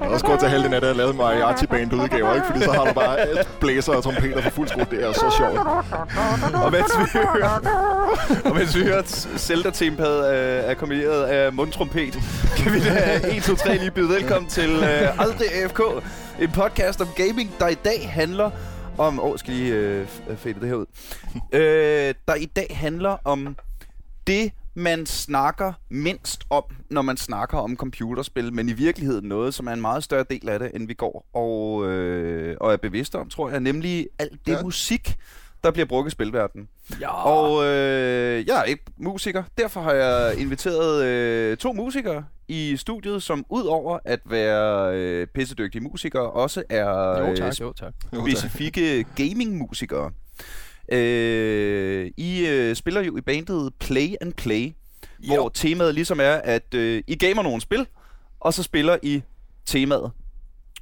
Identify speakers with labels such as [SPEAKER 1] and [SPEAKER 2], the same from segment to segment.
[SPEAKER 1] også godt til halvdelen af det, at jeg lavede mariachi band udgaver, ikke? Fordi så har du bare blæser og trompeter for fuld skrue. Det er så sjovt.
[SPEAKER 2] Og mens vi hører, og mens vi hører Zelda-tempaet øh, akkompagneret af mundtrompet, kan vi da 1, 2, 3 lige byde velkommen til øh, Aldrig AFK. En podcast om gaming, der i dag handler om... Åh, oh, skal lige øh, fade det her ud. øh, der i dag handler om det, man snakker mindst om, når man snakker om computerspil, men i virkeligheden noget, som er en meget større del af det, end vi går og, øh, og er bevidste om, tror jeg, nemlig alt det ja. musik, der bliver brugt i spilverdenen.
[SPEAKER 3] Ja.
[SPEAKER 2] Og øh, jeg er ikke musiker, derfor har jeg inviteret øh, to musikere i studiet, som udover at være øh, pissedygtige musikere, også er
[SPEAKER 3] Jo tak,
[SPEAKER 2] øh,
[SPEAKER 3] jo tak.
[SPEAKER 2] specifikke gaming-musikere. Øh, I øh, spiller jo i bandet Play and Play, jo. hvor temaet ligesom er, at øh, I gamer nogle spil, og så spiller I temaet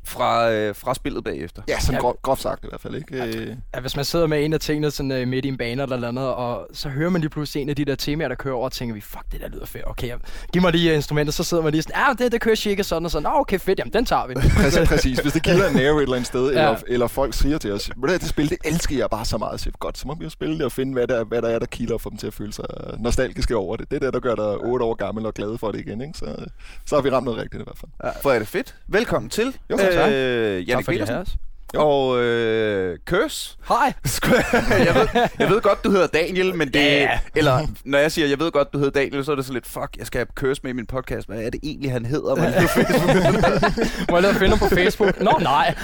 [SPEAKER 2] fra, øh, fra spillet bagefter.
[SPEAKER 1] Ja, sådan
[SPEAKER 3] Ja.
[SPEAKER 1] grov, groft sagt i hvert fald, ikke? Øh,
[SPEAKER 3] Ja, hvis man sidder med en af tingene sådan, øh, midt i en bane eller andet, og så hører man lige pludselig en af de der temaer, der kører over, og tænker vi, fuck, det der lyder fedt. Okay, jeg- giv mig lige instrumentet, så sidder man lige sådan, ja, det, det kører cirka sådan og sådan. Nå, okay, fedt, jamen den tager vi.
[SPEAKER 1] Præcis, præcis. Hvis det kilder en nerve et eller andet sted,
[SPEAKER 3] Ja.
[SPEAKER 1] eller, eller folk siger til os, "Ved du hvad, det spil, det elsker jeg bare så meget. Så godt, så må vi jo spille det og finde, hvad der, hvad der er, der kilder og få dem til at føle sig nostalgiske over det. Det er det, der gør dig 8 år gammel og glad for det igen. Ikke? Så, så har vi ramt noget rigtigt i hvert fald.
[SPEAKER 2] Ja. Hvor er det fedt. Velkommen til.
[SPEAKER 1] Jo, tak.
[SPEAKER 2] Øh, Jannik
[SPEAKER 3] jeg
[SPEAKER 2] Petersen.
[SPEAKER 1] Jo.
[SPEAKER 2] Og øh, Køs.
[SPEAKER 3] Hej!
[SPEAKER 2] jeg, ved, jeg ved godt, du hedder Daniel, men det...
[SPEAKER 3] Ja.
[SPEAKER 2] Eller når jeg siger, jeg ved godt, du hedder Daniel, så er det så lidt, fuck, jeg skal have Køs med i min podcast. Hvad er det egentlig, han hedder? Man?
[SPEAKER 3] Må jeg lade finde ham på Facebook? Nå, nej.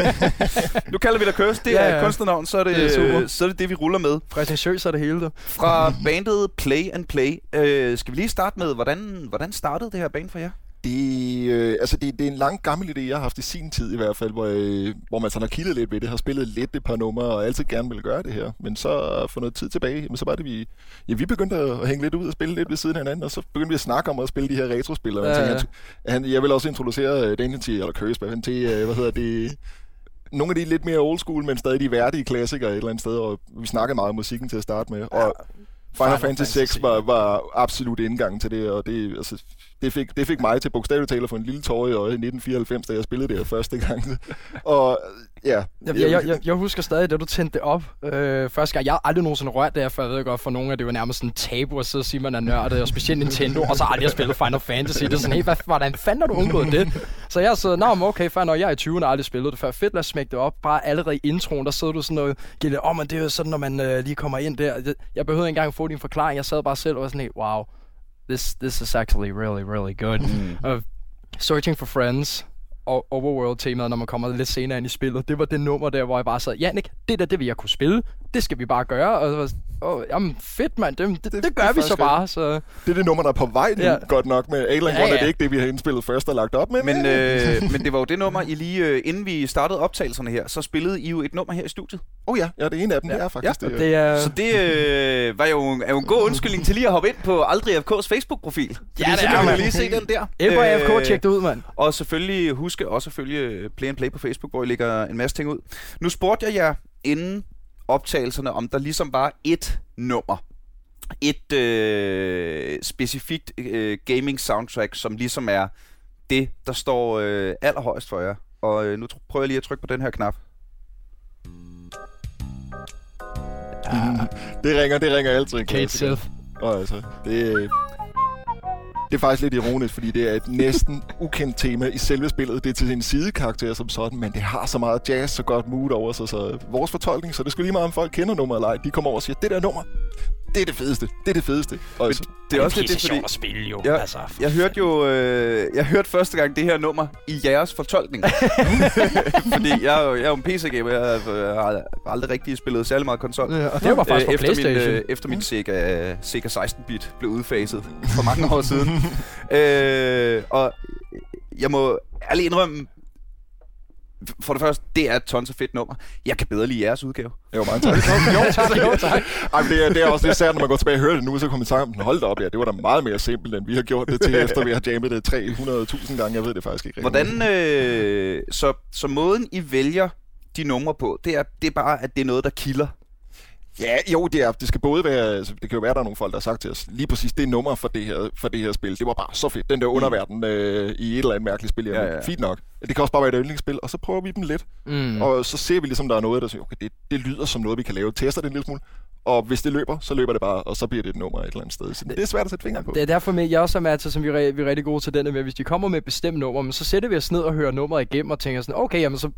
[SPEAKER 2] nu kalder vi dig Køs. Det
[SPEAKER 3] Ja,
[SPEAKER 2] er
[SPEAKER 3] ja.
[SPEAKER 2] kunstnernavn, så er det,
[SPEAKER 3] Det er super.
[SPEAKER 2] så er det det, vi ruller med.
[SPEAKER 3] Præsentøs er det hele, der.
[SPEAKER 2] Fra bandet Play and Play. Øh, skal vi lige starte med, hvordan, hvordan startede det her band for jer?
[SPEAKER 1] Det, øh, altså det, det er en lang gammel idé, jeg har haft i sin tid i hvert fald, hvor, øh, hvor man sådan har kildet lidt ved det, har spillet lidt et par numre, og altid gerne ville gøre det her. Men så for noget tid tilbage, jamen, så var det, vi, ja, vi begyndte at hænge lidt ud og spille lidt ved siden af hinanden, og så begyndte vi at snakke om at spille de her retrospil. Og
[SPEAKER 3] Ja, ja.
[SPEAKER 1] han, jeg vil også introducere øh, Daniel til, eller Curse, hvad, til, øh, hvad hedder det, nogle af de lidt mere old school, men stadig de værdige klassikere et eller andet sted, og vi snakkede meget om musikken til at starte med. Og Final,
[SPEAKER 3] Final
[SPEAKER 1] Fantasy
[SPEAKER 3] Fantasy.
[SPEAKER 1] 6 var, var absolut indgangen til det, og det, altså, det, fik, det fik mig til bogstaveligt at få en lille tår i øjet i 1994, da jeg spillede det her første gang. og ja,
[SPEAKER 3] Jeg, jeg, jeg, jeg, jeg husker stadig, da du tændte det op øh, første gang. Jeg har aldrig nogensinde rørt det her, for jeg ved godt, for nogle af det var nærmest sådan en tabu at sidde og sige, man er nørdet, og specielt Nintendo, og så aldrig har spillet Final Fantasy. Det er sådan helt, hvad, hvordan fanden har du undgået det? Så jeg sidder, nå, okay, fair nok, jeg er i 20'erne og aldrig spillet det før. Fedt, lad os smække det op. Bare allerede i introen, der sidder du sådan noget, giver det, åh, men det er jo sådan, når man øh, lige kommer ind der. Jeg, jeg behøvede ikke engang få din forklaring. Jeg sad bare selv og var sådan wow, this, this is actually really, really good. Mm. Uh, Searching for Friends Overworld-temaet, når man kommer lidt senere ind i spillet. Det var det nummer der, hvor jeg bare sad, Jannik, det der, det vil jeg kunne spille. Det skal vi bare gøre. Og, så var Åh, jamen fedt, mand. Det, det, det, det,
[SPEAKER 1] det
[SPEAKER 3] gør
[SPEAKER 1] er
[SPEAKER 3] vi så bare. Så.
[SPEAKER 1] det er det nummer, der er på vej nu,
[SPEAKER 3] Ja.
[SPEAKER 1] ja. godt nok. Med Alien
[SPEAKER 3] Ja,
[SPEAKER 1] ja, ja. er
[SPEAKER 3] ja.
[SPEAKER 1] det ikke det, vi har indspillet først og lagt op med.
[SPEAKER 2] Men, øh, men det var jo det nummer, I lige øh, inden vi startede optagelserne her, så spillede I jo et nummer her i studiet.
[SPEAKER 1] oh ja, ja, det er en af dem, ja. det er faktisk
[SPEAKER 3] Og
[SPEAKER 1] det.
[SPEAKER 3] det er...
[SPEAKER 2] Så det øh, var jo, en- er jo en god undskyldning til lige at hoppe ind på Aldrig FK's Facebook-profil.
[SPEAKER 3] Ja, det
[SPEAKER 2] så
[SPEAKER 3] er
[SPEAKER 2] kan man lige se den der.
[SPEAKER 3] Ebba
[SPEAKER 2] Øh,
[SPEAKER 3] AFK, tjek det ud, mand.
[SPEAKER 2] Og selvfølgelig huske også at følge Play and Play på Facebook, hvor I lægger en masse ting ud. Nu spurgte jeg jer inden optagelserne, om der ligesom var et nummer. Et øh, specifikt øh, gaming soundtrack, som ligesom er det, der står øh, allerhøjst for jer. Og øh, nu tr- prøver jeg lige at trykke på den her knap.
[SPEAKER 1] det ringer, det ringer altid. en
[SPEAKER 3] Kate. Sith.
[SPEAKER 1] Og altså, det, det er faktisk lidt ironisk, fordi det er et næsten ukendt tema i selve spillet. Det er til sin sidekarakter som sådan, men det har så meget jazz så godt mood over sig, så vores fortolkning, så det skulle lige meget om folk kender nummeret eller ej. De kommer over og siger, det der nummer, det er det fedeste, det er det fedeste. Og altså,
[SPEAKER 2] Det er også lidt det, fordi...
[SPEAKER 3] at spille, jo.
[SPEAKER 2] Jeg,
[SPEAKER 3] altså,
[SPEAKER 2] jeg hørte jo øh, jeg hørte første gang det her nummer i jeres fortolkning. Fordi jeg er jo, jeg er jo en PC-gamer, jeg har, jeg har aldrig rigtig spillet særlig meget konsol.
[SPEAKER 3] Ja, og det var faktisk på
[SPEAKER 2] efter min,
[SPEAKER 3] PlayStation.
[SPEAKER 2] øh, efter min Sega, Sega 16-bit blev udfaset for mange år siden. øh, og jeg må ærligt indrømme, for det første, det er et tons af fedt nummer. Jeg kan bedre lide jeres udgave.
[SPEAKER 1] jo, mange tak.
[SPEAKER 3] jo, tak, jo, tak.
[SPEAKER 1] Ej, men det, er, det er også lidt særligt, når man går tilbage og hører det nu, så kommer man sammen, hold da op, ja, det var da meget mere simpelt, end vi har gjort det til, efter vi har jammet det 300.000 gange. Jeg ved det faktisk ikke.
[SPEAKER 2] Hvordan, øh, så, så måden I vælger de numre på, det er, det er bare, at det er noget, der kilder.
[SPEAKER 1] Ja, jo, det, er, det skal både være, altså, det kan jo være, der er nogle folk, der har sagt til os, lige præcis det nummer for det her, for det her spil, det var bare så fedt, den der underverden øh, i et eller andet mærkeligt spil, ja, ja. fint nok. Det kan også bare være et yndlingsspil, og så prøver vi dem lidt, mm. og så ser vi ligesom, der er noget, der siger, okay, det, det lyder som noget, vi kan lave, tester det en lille smule, og hvis det løber, så løber det bare, og så bliver det et nummer et eller andet sted. Så det er svært at sætte fingeren på.
[SPEAKER 3] Det er derfor, med, jeg også er med til, som vi er, vi er rigtig gode til den med, hvis de kommer med et bestemt nummer, men så sætter vi os ned og hører nummeret igennem og tænker sådan, okay, jamen så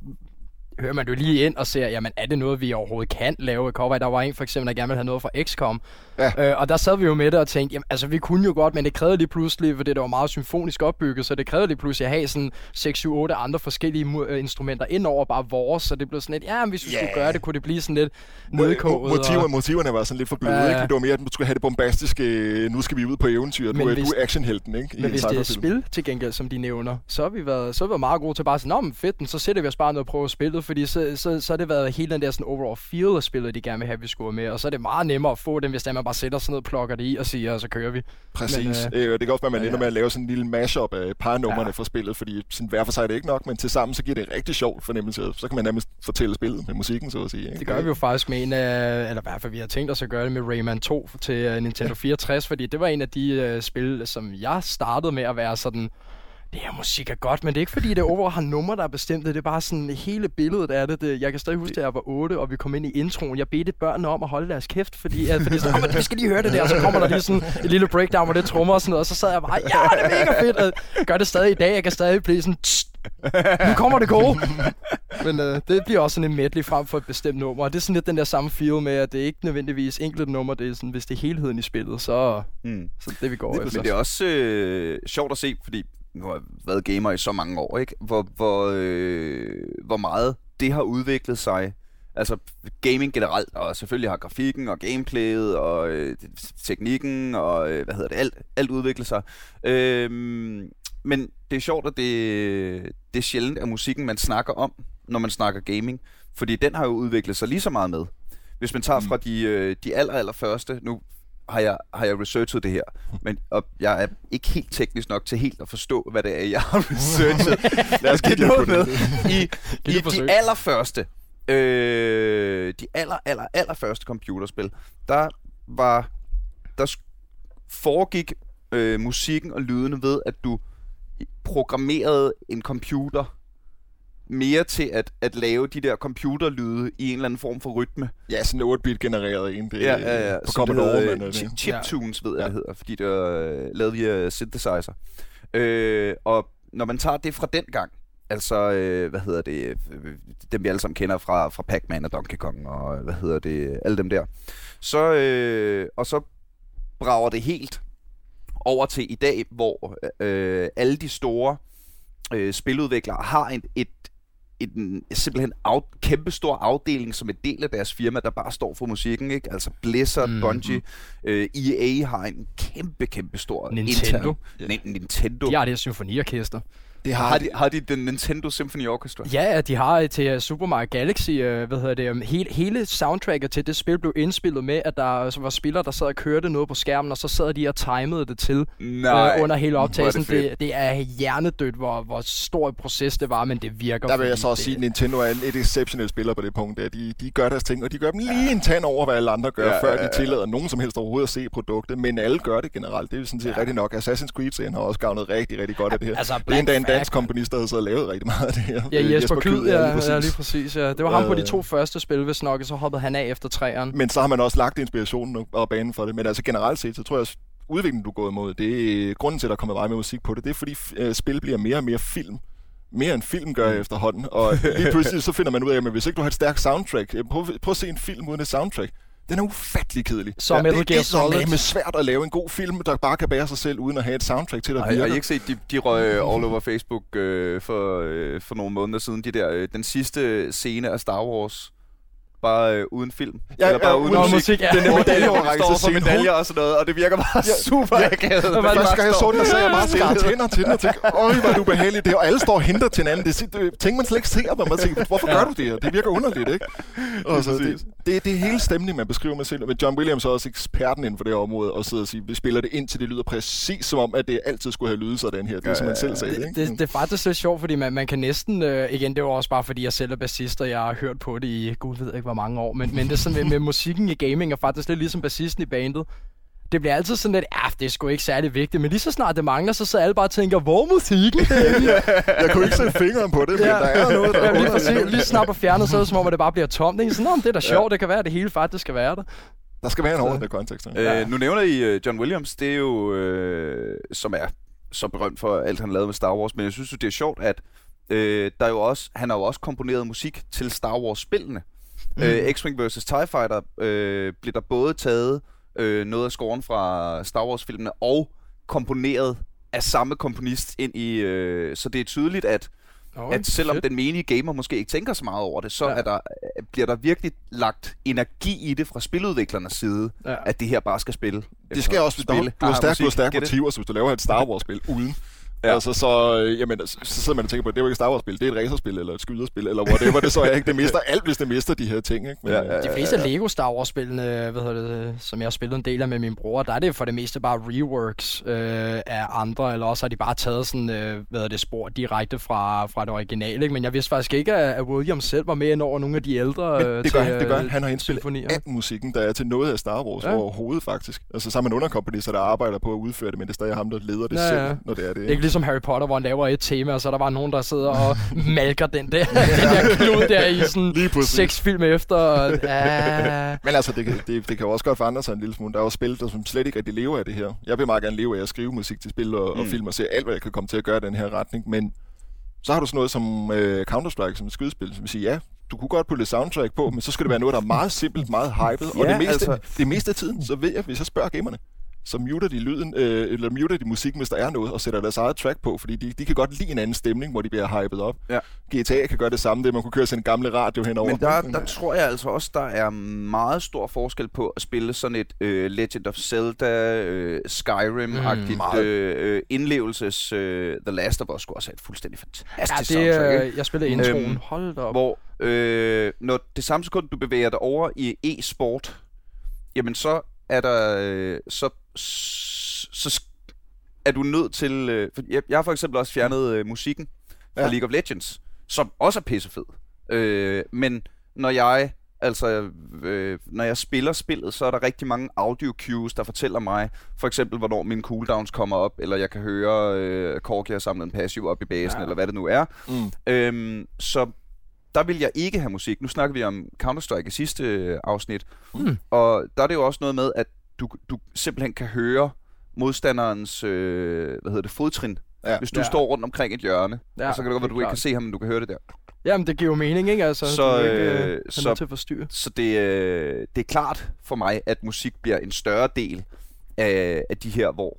[SPEAKER 3] hører man jo lige ind og ser, jamen er det noget, vi overhovedet kan lave i cover? Der var en for eksempel, der gerne ville have noget fra XCOM. Ja. Øh, og der sad vi jo med det og tænkte, jamen altså vi kunne jo godt, men det krævede lige pludselig, for det var meget symfonisk opbygget, så det krævede lige pludselig at have sådan 6, 7, 8 andre forskellige uh, instrumenter ind over bare vores, så det blev sådan lidt, ja, hvis vi yeah. skulle gøre det, kunne det blive sådan lidt nedkoget.
[SPEAKER 1] Motiver, og... Motiverne var sådan lidt for bløde, ja. ikke? Det var mere, at du skulle have det bombastiske, nu skal vi ud på eventyr, du, er, hvis, du er actionhelten, ikke?
[SPEAKER 3] Men hvis det er spil til gengæld, som de nævner, så har vi været, så har vi været meget gode til bare sådan, nå, men fedt, så sætter vi os bare ned og prøver spillet, fordi så, så, så har det været hele den der sådan overall feel af spillet, de gerne vil have, vi skulle med. Og så er det meget nemmere at få dem, hvis man bare sætter sådan noget, plukker det i og siger, og så kører vi.
[SPEAKER 1] Præcis. Men, øh, det kan også være, at man ja, ender med at lave sådan en lille mashup af par numrene ja. for spillet, fordi sådan hver for sig er det ikke nok, men til sammen så giver det en rigtig sjov fornemmelse. Så kan man nærmest fortælle spillet med musikken, så at sige. Ikke?
[SPEAKER 3] Det gør vi jo faktisk med en af, eller i hvert fald vi har tænkt os at gøre det med Rayman 2 til uh, Nintendo 64, fordi det var en af de uh, spil, som jeg startede med at være sådan, det her musik er godt, men det er ikke fordi, det over har numre, der er bestemt. Det er bare sådan hele billedet af det. det jeg kan stadig huske, at jeg var 8, og vi kom ind i introen. Jeg bedte børnene om at holde deres kæft, fordi, at, fordi sådan, oh, vi skal lige høre det der. Og så kommer der lige sådan et lille breakdown med det trommer og sådan noget. Og så sad jeg bare, ja, det er mega fedt. Jeg gør det stadig i dag. Jeg kan stadig blive sådan, nu kommer det gode. Men øh, det bliver også sådan en medley frem for et bestemt nummer. Og det er sådan lidt den der samme feel med, at det er ikke nødvendigvis enkelte nummer. Det er sådan, hvis det er helheden i spillet, så, mm. så det vi går
[SPEAKER 2] det, efter. Men det er også øh, sjovt at se, fordi nu har jeg været gamer i så mange år, ikke? Hvor, hvor, øh, hvor meget det har udviklet sig. Altså gaming generelt, og selvfølgelig har grafikken og gameplayet og øh, teknikken og øh, hvad hedder det, alt, alt udviklet sig. Øh, men det er sjovt, at det, det er sjældent at musikken, man snakker om, når man snakker gaming. Fordi den har jo udviklet sig lige så meget med. Hvis man tager mm. fra de, øh, de aller, aller første, nu har jeg, har jeg researchet det her, men og jeg er ikke helt teknisk nok til helt at forstå, hvad det er, jeg har researchet. Lad os give noget med. I, i de allerførste, øh, de aller, aller, aller første computerspil, der var, der foregik øh, musikken og lydene ved, at du programmerede en computer mere til at, at lave de der computerlyde i en eller anden form for rytme.
[SPEAKER 1] Ja, sådan 8-bit genereret en.
[SPEAKER 2] Det, ja, ja, ja. På Commodore. Men, chip, chiptunes, ved jeg, ja. det hedder, fordi det er uh, lavet via synthesizer. Øh, og når man tager det fra den gang, altså, øh, hvad hedder det, dem vi alle sammen kender fra, fra Pac-Man og Donkey Kong, og hvad hedder det, alle dem der, så, øh, og så brager det helt over til i dag, hvor øh, alle de store øh, spiludviklere har et, et en simpelthen af, kæmpestor afdeling som en del af deres firma, der bare står for musikken, ikke? Altså Blizzard, mm-hmm. Bungie, øh, EA har en kæmpe, kæmpe stor
[SPEAKER 3] Nintendo.
[SPEAKER 2] Intern, Nintendo.
[SPEAKER 3] De har det her symfoniorkester.
[SPEAKER 2] Det har, har, de, har de den Nintendo Symphony Orchestra?
[SPEAKER 3] Ja, de har til Super Mario Galaxy, uh, hvad hedder det, um, hele, hele soundtracket til det spil blev indspillet med, at der altså, var spillere, der sad og kørte noget på skærmen, og så sad de og timede det til
[SPEAKER 2] Nej,
[SPEAKER 3] uh, under hele optagelsen. Det, det, det er hjernedødt, hvor, hvor stor et proces det var, men det virker.
[SPEAKER 1] Der vil jeg så også sige, at Nintendo er et exceptionelt spiller på det punkt. Der. De, de gør deres ting, og de gør dem lige en tand over, hvad alle andre gør, ja, før ja, ja. de tillader nogen som helst overhovedet at se produktet. Men alle gør det generelt. Det er sådan set ja. rigtig nok. Assassin's Creed-serien har også gavnet rigtig, rigtig godt af det her. Altså, det er endda en dansk komponist, der så lavet rigtig meget af det her.
[SPEAKER 3] Ja, Jesper, Jesper Kyd, ja, ja, lige ja, lige præcis. Ja. Det var ham på de to første spil, hvis nok, så hoppede han af efter træeren.
[SPEAKER 1] Men så har man også lagt inspirationen og banen for det. Men altså generelt set, så tror jeg, udviklingen, du er gået imod, det er grunden til, at der kommer meget mere musik på det, det er fordi spil bliver mere og mere film mere end film gør mm. efterhånden. Og lige pludselig så finder man ud af, at hvis ikke du har et stærkt soundtrack, prøv, prøv at se en film uden et soundtrack. Den er ufattelig kedelig.
[SPEAKER 3] Som ja, Metal Gear Solid.
[SPEAKER 1] Det er svært at lave en god film, der bare kan bære sig selv, uden at have et soundtrack til at virke.
[SPEAKER 2] Har I ikke set, de, de røg all over Facebook øh, for, øh, for nogle måneder siden, de der, øh, den sidste scene af Star Wars, bare øh, uden film.
[SPEAKER 1] Ja, Eller bare ja, uden musik. musik ja.
[SPEAKER 2] Den der medaljeoverrækkelse står for medaljer og sådan noget, og det virker bare ja, super ja. akavet.
[SPEAKER 1] Ja, Første gang jeg så den, der sagde jeg bare skar tænder til den og tænkte, øj, hvor er det ubehageligt. Det, og alle står og henter til hinanden. Det, det tænker man slet ikke ser, når man tænker, hvorfor gør du det her? Det virker underligt, ikke? Og så, det, det, det er hele stemningen, man beskriver med selv. Men John Williams er også eksperten inden for det her område, og sidder og siger, vi spiller det ind til det lyder præcis som om, at det altid skulle have lydet sådan her. Det er, som man selv sagde.
[SPEAKER 3] Det, det, det, er faktisk lidt sjovt, fordi man, man kan næsten, øh, igen, det var også bare fordi jeg selv er bassist, og jeg har hørt på det i, gud ved ikke, hvor mange år, men, men det er sådan med, med musikken i gaming, er faktisk lidt ligesom bassisten i bandet. Det bliver altid sådan lidt, ja, det er sgu ikke særlig vigtigt, men lige så snart det mangler, så sidder alle bare og tænker, hvor er musikken?
[SPEAKER 1] Jeg kunne ikke sætte fingeren på det, men
[SPEAKER 3] Ja.
[SPEAKER 1] der er noget, der
[SPEAKER 3] ja, lige,
[SPEAKER 1] er
[SPEAKER 3] præcis, lige snart på fjernet, så er det som om, at det bare bliver tomt. Ikke? Sådan, Nå, men det er da sjovt, det kan være, at det hele faktisk skal være der.
[SPEAKER 1] Der skal være en overordnet kontekst.
[SPEAKER 2] Øh, nu nævner I uh, John Williams, det er jo, øh, som er så berømt for alt, han lavede med Star Wars, men jeg synes jo, det er sjovt, at øh, der er jo også, han har jo også komponeret musik til Star Wars-spillene. Mm. Øh, X-Wing vs. TIE Fighter øh, blev der både taget øh, noget af scoren fra Star Wars-filmene og komponeret af samme komponist ind i... Øh, så det er tydeligt, at
[SPEAKER 3] Okay,
[SPEAKER 2] at selvom
[SPEAKER 3] fedt.
[SPEAKER 2] den menige gamer måske ikke tænker så meget over det, så
[SPEAKER 3] Ja.
[SPEAKER 2] er der, øh, bliver der virkelig lagt energi i det fra spiludviklernes side,
[SPEAKER 3] Ja.
[SPEAKER 2] at det her bare skal spille.
[SPEAKER 1] Det skal også spille. Du har
[SPEAKER 2] Ah,
[SPEAKER 1] stærkt, du har stærkt motiver, så hvis du laver et Star Wars-spil uden. Ja.
[SPEAKER 2] Ja.
[SPEAKER 1] Altså, så, øh, jamen, så så sidder man og tænker på, at det er jo ikke et Star Wars-spil, det er et racerspil, eller et skyderspil, eller whatever det så er. Ikke? Det mister alt, hvis det mister de her ting. Ikke? Men,
[SPEAKER 2] Ja,
[SPEAKER 1] øh,
[SPEAKER 2] ja,
[SPEAKER 3] De fleste af Lego Star Wars-spillene, hvad hedder det, som jeg har spillet en del af med min bror, der er det for det meste bare reworks øh, af andre, eller også har de bare taget sådan, øh, hvad hedder det, spor direkte fra, fra det originale. Ikke? Men jeg vidste faktisk ikke, at Williams selv var med ind over nogle af de ældre
[SPEAKER 1] Men
[SPEAKER 3] øh,
[SPEAKER 1] det gør
[SPEAKER 3] til,
[SPEAKER 1] han, det gør han.
[SPEAKER 3] øh,
[SPEAKER 1] Han har indspillet al musikken, der er til noget af Star Wars
[SPEAKER 3] Ja.
[SPEAKER 1] ja. overhovedet, faktisk. Altså, så har man underkomponister, der arbejder på at udføre det, men det er stadig ham, der leder det
[SPEAKER 3] Ja,
[SPEAKER 1] selv,
[SPEAKER 3] ja.
[SPEAKER 1] når det er det.
[SPEAKER 3] Ikke ligesom Harry Potter, hvor han laver et tema, og så er der bare nogen, der sidder og malker den der, den der klud der i sådan seks film efter. Og, ja.
[SPEAKER 1] Men altså, det, kan- det, det kan jo også godt forandre sig en lille smule. Der er jo spil, der som slet ikke rigtig lever af det her. Jeg vil meget gerne leve af at skrive musik til spil og, mm. og film og se alt, hvad jeg kan komme til at gøre i den her retning. Men så har du sådan noget som øh, Counter-Strike, som et skydespil, som vil sige, ja, du kunne godt putte soundtrack på, men så skal det være noget, der er meget simpelt, meget hyped. og
[SPEAKER 2] Ja,
[SPEAKER 1] det meste,
[SPEAKER 2] altså-
[SPEAKER 1] det meste af tiden, så ved jeg, hvis jeg spørger gamerne, så muter de lyden, øh, eller muter de musikken, hvis der er noget, og sætter deres eget track på, fordi de, de kan godt lide en anden stemning, hvor de bliver hyped op.
[SPEAKER 2] Ja.
[SPEAKER 1] GTA kan gøre det samme, det man kunne køre sin gamle radio henover.
[SPEAKER 2] Men der, der tror jeg altså også, der er meget stor forskel på at spille sådan et øh, Legend of Zelda, øh, Skyrim-agtigt
[SPEAKER 1] Mm,
[SPEAKER 2] øh, øh, indlevelses... Øh, The Last of Us skulle også have et fuldstændig fantastisk
[SPEAKER 3] ja, det,
[SPEAKER 2] soundtrack, ikke?
[SPEAKER 3] øh, jeg spillede introen.
[SPEAKER 2] Øhm,
[SPEAKER 3] Hold da op.
[SPEAKER 2] Hvor øh, når det samme sekund, du bevæger dig over i e-sport, jamen så er der... Øh, så, så, er du nødt til... Øh, for jeg, jeg har for eksempel også fjernet øh, musikken fra
[SPEAKER 1] Ja.
[SPEAKER 2] League of Legends, som også er pissefed. Øh, men når jeg altså øh, når jeg spiller spillet, så er der rigtig mange audio cues, der fortæller mig, for eksempel hvornår mine cooldowns kommer op, eller jeg kan høre øh, Korki har samlet en passiv op i basen,
[SPEAKER 3] Ja.
[SPEAKER 2] ja. eller hvad det nu er.
[SPEAKER 1] Mm.
[SPEAKER 2] Øhm, så der vil jeg ikke have musik. Nu snakker vi om Counter-Strike i sidste øh, afsnit.
[SPEAKER 3] Mm.
[SPEAKER 2] Og der er det jo også noget med, at du, du simpelthen kan høre modstanderens øh, hvad hedder det, fodtrin.
[SPEAKER 1] Ja.
[SPEAKER 2] Hvis du
[SPEAKER 3] Ja.
[SPEAKER 2] står rundt omkring et hjørne,
[SPEAKER 3] Ja,
[SPEAKER 2] og så kan det godt være, du ikke kan se ham, men du kan høre det der.
[SPEAKER 3] Jamen, det giver jo mening, ikke? Altså,
[SPEAKER 2] Så,
[SPEAKER 3] du ikke,
[SPEAKER 2] øh,
[SPEAKER 3] øh,
[SPEAKER 2] så-
[SPEAKER 3] så... til at forstyrre.
[SPEAKER 2] Så det, øh, det er klart for mig, at musik bliver en større del af, af de her, hvor,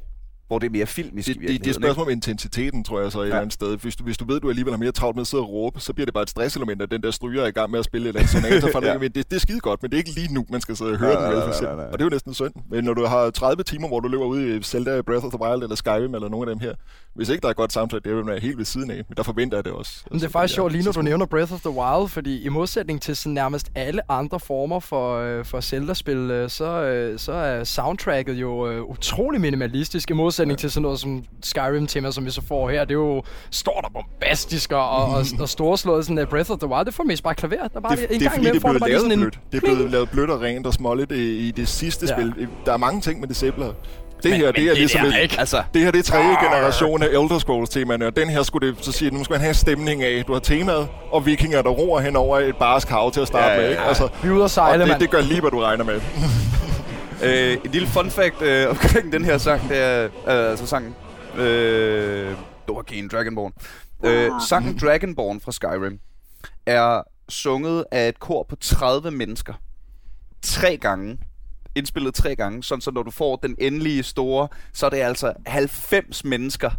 [SPEAKER 2] hvor det er mere filmisk
[SPEAKER 1] Det,
[SPEAKER 2] i
[SPEAKER 1] det, det er et
[SPEAKER 2] virkeligheden,
[SPEAKER 1] spørgsmål om intensiteten, tror jeg, så et
[SPEAKER 2] Ja.
[SPEAKER 1] eller andet sted. Hvis du, hvis du ved, du alligevel har mere travlt med at sidde og råbe, så bliver det bare et stresselement, at den der stryger er i gang med at spille et eller andet
[SPEAKER 2] Ja.
[SPEAKER 1] ja. men det, det er skide godt, men det er ikke lige nu, man skal sidde og høre
[SPEAKER 2] Nej,
[SPEAKER 1] den.
[SPEAKER 2] nej,
[SPEAKER 1] eksempel.
[SPEAKER 2] nej, nej.
[SPEAKER 1] Og det er jo næsten synd. Men når du har 30 timer, hvor du løber ud i Zelda, Breath of the Wild eller Skyrim eller nogle af dem her, hvis ikke der er et godt soundtrack, det vil være helt ved siden af. Men der forventer jeg det også.
[SPEAKER 3] Men det er
[SPEAKER 1] Altså,
[SPEAKER 3] faktisk
[SPEAKER 1] er
[SPEAKER 3] sjovt, lige når du nævner Breath of the Wild, fordi i modsætning til sådan nærmest alle andre former for, øh, for Zelda-spil, øh, så, øh, så er soundtracket jo øh, utrolig minimalistisk, i modsætning ja. til sådan noget som Skyrim-tema, som vi så får her. Det er jo stort og bombastisk og, og, og, og storslået. Sådan, uh, Breath of the Wild, det får mest bare klaver. Der er bare
[SPEAKER 1] det,
[SPEAKER 3] en
[SPEAKER 1] det er
[SPEAKER 3] gang imellem
[SPEAKER 1] det er
[SPEAKER 3] får du bare lige en...
[SPEAKER 1] Det er blevet lavet blødt og rent og småligt i, i det sidste
[SPEAKER 3] Ja.
[SPEAKER 1] spil. Der er mange ting med det simpler. Det her,
[SPEAKER 3] men
[SPEAKER 1] det er
[SPEAKER 3] det
[SPEAKER 1] ligesom
[SPEAKER 3] der
[SPEAKER 1] et,
[SPEAKER 3] ikke.
[SPEAKER 2] Altså,
[SPEAKER 1] Det her det er tredje generation af Elder Scrolls temaerne, og den her skulle det så sige, nu skal man have stemning af. Du har temaet, og vikinger, der roer hen over et barsk hav til at starte
[SPEAKER 2] Ja, ja,
[SPEAKER 1] med. Ikke?
[SPEAKER 2] ja.
[SPEAKER 1] Altså,
[SPEAKER 3] Vi er ude at
[SPEAKER 1] og
[SPEAKER 3] sejle,
[SPEAKER 1] det,
[SPEAKER 3] mand.
[SPEAKER 1] det gør lige, hvad du regner med.
[SPEAKER 2] Øh, et lille fun fact øh, omkring den her sang, det er, øh, altså sangen, øh, Dorkin Dragonborn. Øh, sangen Dragonborn fra Skyrim er sunget af et kor på 30 mennesker. Tre gange. Indspillet tre gange, sådan så når du får den endelige store, så er det altså 90 mennesker.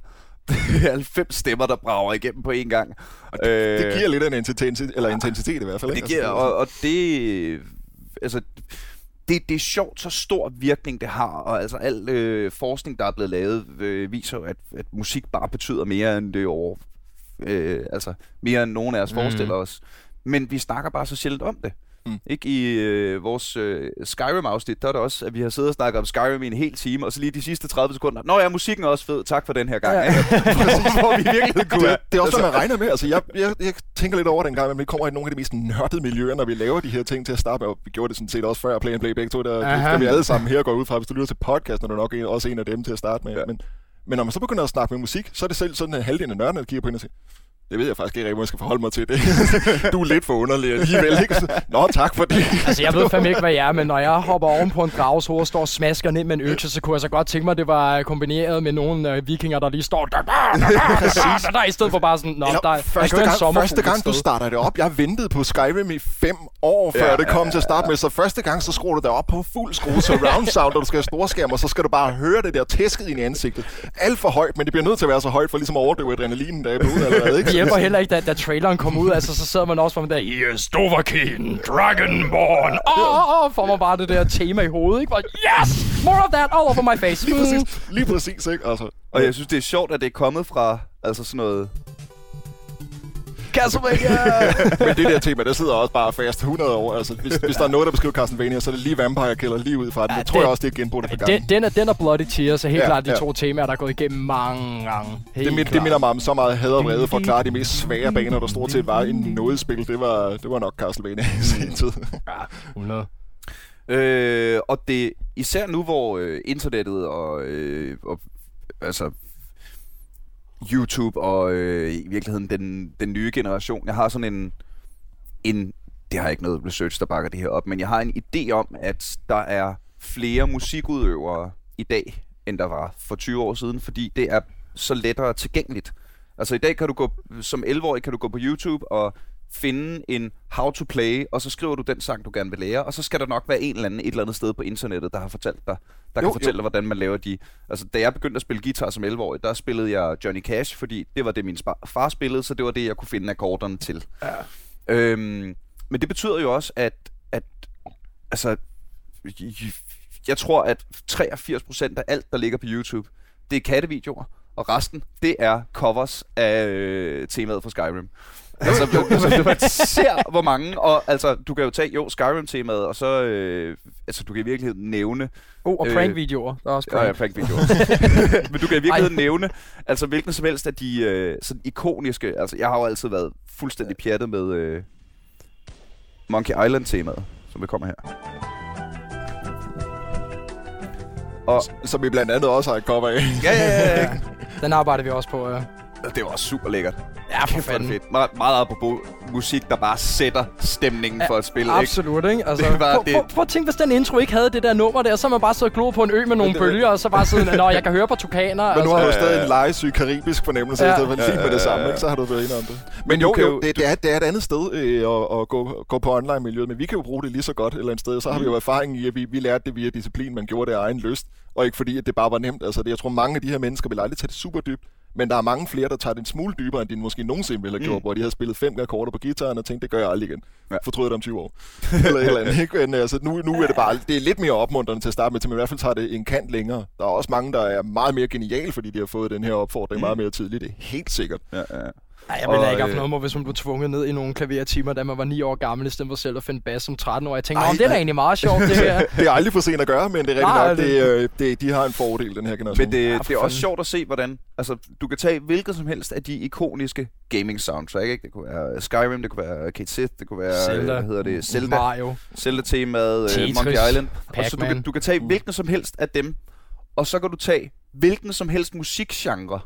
[SPEAKER 2] 90 stemmer, der brager igennem på én gang. Og
[SPEAKER 1] Det giver lidt af en intensitet, eller intensitet i hvert fald.
[SPEAKER 2] det
[SPEAKER 1] ikke?
[SPEAKER 2] giver,
[SPEAKER 1] Altså,
[SPEAKER 2] og, og det, altså, det, det er sjovt, så stor virkning det har, og altså al øh, forskning, der er blevet lavet, øh, viser at, at musik bare betyder mere end det over, øh, altså mere end nogen af os
[SPEAKER 3] Mm.
[SPEAKER 2] forestiller os. Men vi snakker bare så sjældent om det.
[SPEAKER 1] Mm.
[SPEAKER 2] Ikke i øh, vores øh, Skyrim-afsnit, der er det også, at vi har siddet og snakket om Skyrim i en hel time, og så lige de sidste 30 sekunder. Nå ja, musikken er også fed. Tak for den her gang.
[SPEAKER 3] Ja.
[SPEAKER 2] Ja. Hvor vi virkelig kunne
[SPEAKER 1] Det, det er også, hvad man regner med. Altså, jeg, jeg, jeg tænker lidt over den gang, at vi kommer i nogle af de mest nørdede miljøer, når vi laver de her ting til at starte med. Og vi gjorde det sådan set også før Play and Play begge to. Der,
[SPEAKER 3] Aha.
[SPEAKER 1] der vi alle sammen her går ud fra. Hvis du lytter til podcast, er du nok en, også en af dem til at starte med.
[SPEAKER 2] Ja.
[SPEAKER 1] Men, men når man så begynder at snakke med musik, så er det selv sådan, at halvdelen af nørderne der kigger på hende og siger, det ved jeg faktisk ikke hvor jeg skal forholde mig til det. du er lidt for underlig alligevel, ikke? Nå, tak for det.
[SPEAKER 3] Altså, jeg ved fandme ikke, hvad jeg er, men når jeg hopper oven på en drages hoved og står og smasker ned med en økse, så kunne jeg så godt tænke mig, at det var kombineret med nogle øh, vikinger, der lige står der, der, der, der, i stedet for bare sådan, nå,
[SPEAKER 1] Eller,
[SPEAKER 3] der,
[SPEAKER 1] første, gang, første du starter det op, jeg ventede på Skyrim i fem år, før
[SPEAKER 2] Ja,
[SPEAKER 1] det kom
[SPEAKER 2] ja,
[SPEAKER 1] til at starte med. Så første gang, så skruer du det op på fuld skrue surround sound, og du skal have storskærm, og så skal du bare høre det der tæsket ind i ansigtet. Alt for højt, men det bliver nødt til at være så højt, for ligesom at overdøve adrenalinen, der er i blodet allerede. Ikke?
[SPEAKER 3] Det hjælper heller ikke, da, da traileren kom ud, altså så sidder man også med der, Yes, Dovahkiin, Dragonborn, åh, oh, oh, får man bare det der tema i hovedet, ikke? Bare, yes, more of that all over my face.
[SPEAKER 1] Lige præcis, lige præcis, ikke? Altså,
[SPEAKER 2] Og jeg synes, det er sjovt, at det er kommet fra altså sådan noget...
[SPEAKER 3] Castlevania!
[SPEAKER 1] men det der tema, der sidder også bare fast 100 år. Altså, hvis, hvis der er noget, der beskriver Castlevania, så er det lige Vampire Killer lige ud fra den.
[SPEAKER 3] Ja,
[SPEAKER 1] Jeg tror
[SPEAKER 3] det-
[SPEAKER 1] jeg også, det er genbrudt for
[SPEAKER 3] den,
[SPEAKER 1] gang.
[SPEAKER 3] den, er, den er Bloody Tears, er helt
[SPEAKER 1] Ja,
[SPEAKER 3] klart de
[SPEAKER 1] ja.
[SPEAKER 3] to temaer, der er gået igennem mange gange. Helt
[SPEAKER 1] Det, mind, det minder mig om så meget had og vrede for at klare de mest svære baner, der stort set var i noget spil. Det var, det var nok Castlevania i sin tid.
[SPEAKER 3] Ja, 100.
[SPEAKER 2] Øh, og det især nu, hvor øh, internettet og, øh, og altså YouTube og øh, i virkeligheden den, den nye generation, jeg har sådan en, en, det har jeg ikke noget research, der bakker det her op, men jeg har en idé om, at der er flere musikudøvere i dag, end der var for 20 år siden, fordi det er så lettere tilgængeligt. Altså i dag kan du gå, som 11-årig kan du gå på YouTube og finde en how to play, og så skriver du den sang, du gerne vil lære, og så skal der nok være en eller anden et eller andet sted på internettet, der har fortalt dig, der
[SPEAKER 1] Jo,
[SPEAKER 2] kan fortælle
[SPEAKER 1] jo.
[SPEAKER 2] dig, hvordan man laver de... Altså, da jeg begyndte at spille guitar som 11-årig, der spillede jeg Johnny Cash, fordi det var det, min far spillede, så det var det, jeg kunne finde akkorderne til. Ja. Øhm, men det betyder jo også, at, at altså, jeg tror, at 83% af alt, der ligger på YouTube, det er kattevideoer, og resten, det er covers af øh, temaet for Skyrim. Altså, du, altså, du ser, hvor mange, og altså, du kan jo tage, jo, Skyrim-temaet, og så, øh, altså, du kan i virkeligheden nævne,
[SPEAKER 3] Oh, og
[SPEAKER 2] Øh,
[SPEAKER 3] prank-videoer. Der er også
[SPEAKER 2] Ja, ja,
[SPEAKER 3] prank.
[SPEAKER 2] prank-videoer. Men du kan i virkeligheden nævne, altså hvilken som helst af de øh, sådan ikoniske, altså jeg har jo altid været fuldstændig pjattet med øh, Monkey Island-temaet, som vi kommer her. Og
[SPEAKER 1] Som vi blandt andet også har et cover af.
[SPEAKER 2] ja, ja, ja, ja.
[SPEAKER 3] Den arbejder vi også på, ja.
[SPEAKER 2] Det var super lækkert.
[SPEAKER 3] Ja, for
[SPEAKER 2] Kæft,
[SPEAKER 3] fanden.
[SPEAKER 2] fedt. Meget, meget apropos musik, der bare sætter stemningen
[SPEAKER 3] Ja,
[SPEAKER 2] for et spil?
[SPEAKER 3] Absolut, ikke? Altså,
[SPEAKER 2] Det var
[SPEAKER 3] prøv,
[SPEAKER 2] det-
[SPEAKER 3] prøv, prøv at tænke, hvis den intro ikke havde det der nummer der, så man bare siddet og gloet på en ø med nogle
[SPEAKER 2] det-
[SPEAKER 3] bølger, og så bare siddet, nå, jeg kan høre på tukaner.
[SPEAKER 1] Men nu har du
[SPEAKER 2] Ja,
[SPEAKER 1] stadig
[SPEAKER 2] ja,
[SPEAKER 1] en legesyg karibisk fornemmelse,
[SPEAKER 3] Ja.
[SPEAKER 1] ja. det fint med det samme, ikke? så har du været inde om det. Men,
[SPEAKER 2] Men
[SPEAKER 1] jo, jo,
[SPEAKER 2] jo-
[SPEAKER 1] det, det, er, det er et andet sted øh, at, at gå, gå på online-miljøet, men vi kan jo bruge det lige så godt et eller andet sted. Så har vi
[SPEAKER 2] Mm.
[SPEAKER 1] jo erfaring i, at vi, vi lærte det via disciplin, man gjorde det af egen lyst, og ikke fordi, at det bare var nemt. Altså, det, jeg tror, mange af de her mennesker vil aldrig tage det super dybt, men der er mange flere, der tager det en smule dybere, end de måske nogensinde ville have gjort,
[SPEAKER 2] Mm.
[SPEAKER 1] hvor de har spillet fem akkorder på gitaren og tænkt, det gør jeg aldrig igen.
[SPEAKER 2] Ja.
[SPEAKER 1] Fortryder det om 20 år. eller et eller andet, ikke? Men altså, nu, nu er det bare, det er lidt mere opmuntrende til at starte med, til man i hvert fald tager det en kant længere. Der er også mange, der er meget mere geniale, fordi de har fået den her opfordring
[SPEAKER 2] Mm.
[SPEAKER 1] meget mere tidligt. Det er helt sikkert.
[SPEAKER 2] Ja, ja.
[SPEAKER 3] Ej, jeg ville
[SPEAKER 2] Og,
[SPEAKER 3] ikke have haft
[SPEAKER 2] øh,
[SPEAKER 3] noget mod, hvis man blev tvunget ned i nogle klavertimer, da man var 9 år gammel, i stedet for selv at finde bas som 13 år. Jeg tænkte,
[SPEAKER 1] Ej,
[SPEAKER 3] det er da egentlig meget sjovt, det her.
[SPEAKER 1] Det er aldrig for sent at gøre, men det er
[SPEAKER 3] Nej,
[SPEAKER 1] rigtigt nok,
[SPEAKER 3] det-
[SPEAKER 1] det, øh, det, de har en fordel, den her generation.
[SPEAKER 2] Men det,
[SPEAKER 3] Ja,
[SPEAKER 2] det er også sjovt at se, hvordan... Altså, du kan tage hvilket som helst af de ikoniske gaming soundtrack, ikke? Det kunne være Skyrim, det kunne være Kate Sith, det kunne være...
[SPEAKER 3] Zelda.
[SPEAKER 2] Hvad hedder det? Zelda.
[SPEAKER 3] Mario.
[SPEAKER 2] Zelda-temaet, uh,
[SPEAKER 3] Tetris,
[SPEAKER 2] Monkey Island. Og så du, kan, du kan tage hvilken som helst af dem, og så kan du tage hvilken som helst musikgenre,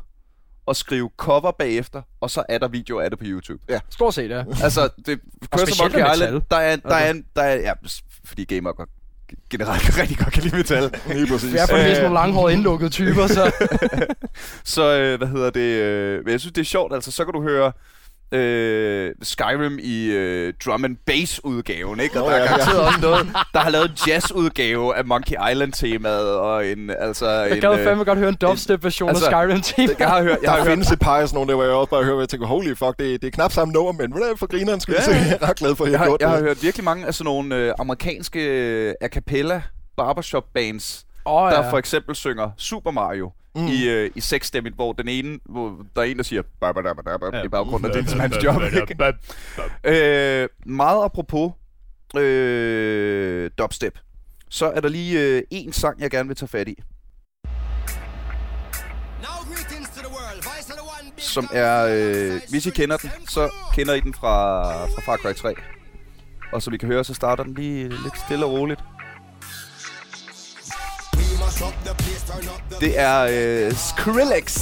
[SPEAKER 2] og skrive cover bagefter, og så er der videoer af det på YouTube.
[SPEAKER 3] Stort set, ja.
[SPEAKER 2] Altså, det, Curse of Monkey Island,
[SPEAKER 3] metal.
[SPEAKER 2] der er, der er, en, der er, ja, fordi gamer godt, generelt rigtig godt kan lide metal.
[SPEAKER 1] Lige præcis.
[SPEAKER 3] Vi er for det meste
[SPEAKER 2] Øh.
[SPEAKER 3] nogle langhårede indlukkede typer, så...
[SPEAKER 2] Så, øh, hvad hedder det, øh, men jeg synes, det er sjovt, altså, så kan du høre øh, Skyrim i øh, drum and bass udgaven, ikke? Og
[SPEAKER 1] Nå,
[SPEAKER 2] der er
[SPEAKER 1] ja, ja.
[SPEAKER 2] garanteret også noget, der har lavet en jazz udgave af Monkey Island temaet, og en, altså,
[SPEAKER 3] Jeg
[SPEAKER 2] en,
[SPEAKER 3] gad
[SPEAKER 2] øh,
[SPEAKER 3] fandme godt høre en dubstep-version
[SPEAKER 2] altså,
[SPEAKER 3] af Skyrim Team.
[SPEAKER 2] jeg har hørt, jeg har
[SPEAKER 1] Der
[SPEAKER 2] hørt,
[SPEAKER 1] findes et par af sådan nogle, der hvor jeg også bare hører, hvor jeg tænker, holy fuck, det, det er knap samme nummer, men hvordan for grineren skal
[SPEAKER 2] Ja.
[SPEAKER 1] jeg er ret glad for, at jeg,
[SPEAKER 2] jeg
[SPEAKER 1] har gjort
[SPEAKER 2] jeg har hørt virkelig mange af sådan nogle øh, amerikanske øh, a cappella barbershop bands,
[SPEAKER 3] Åh,
[SPEAKER 2] der
[SPEAKER 3] ja.
[SPEAKER 2] for eksempel synger Super Mario mm. i, øh, i seksstemmet, hvor den ene, hvor der er en, der siger "Ba, ba, da, ba, da, ba", i baggrunden, og det er ligesom hans job. Ikke? øh, meget apropos øh, dubstep, så er der lige øh, en sang, jeg gerne vil tage fat i, som er, øh, hvis I kender den, så kender I den fra, fra Far Cry 3. Og som I kan høre, så starter den lige lidt stille og roligt. Det er øh, Skrillex,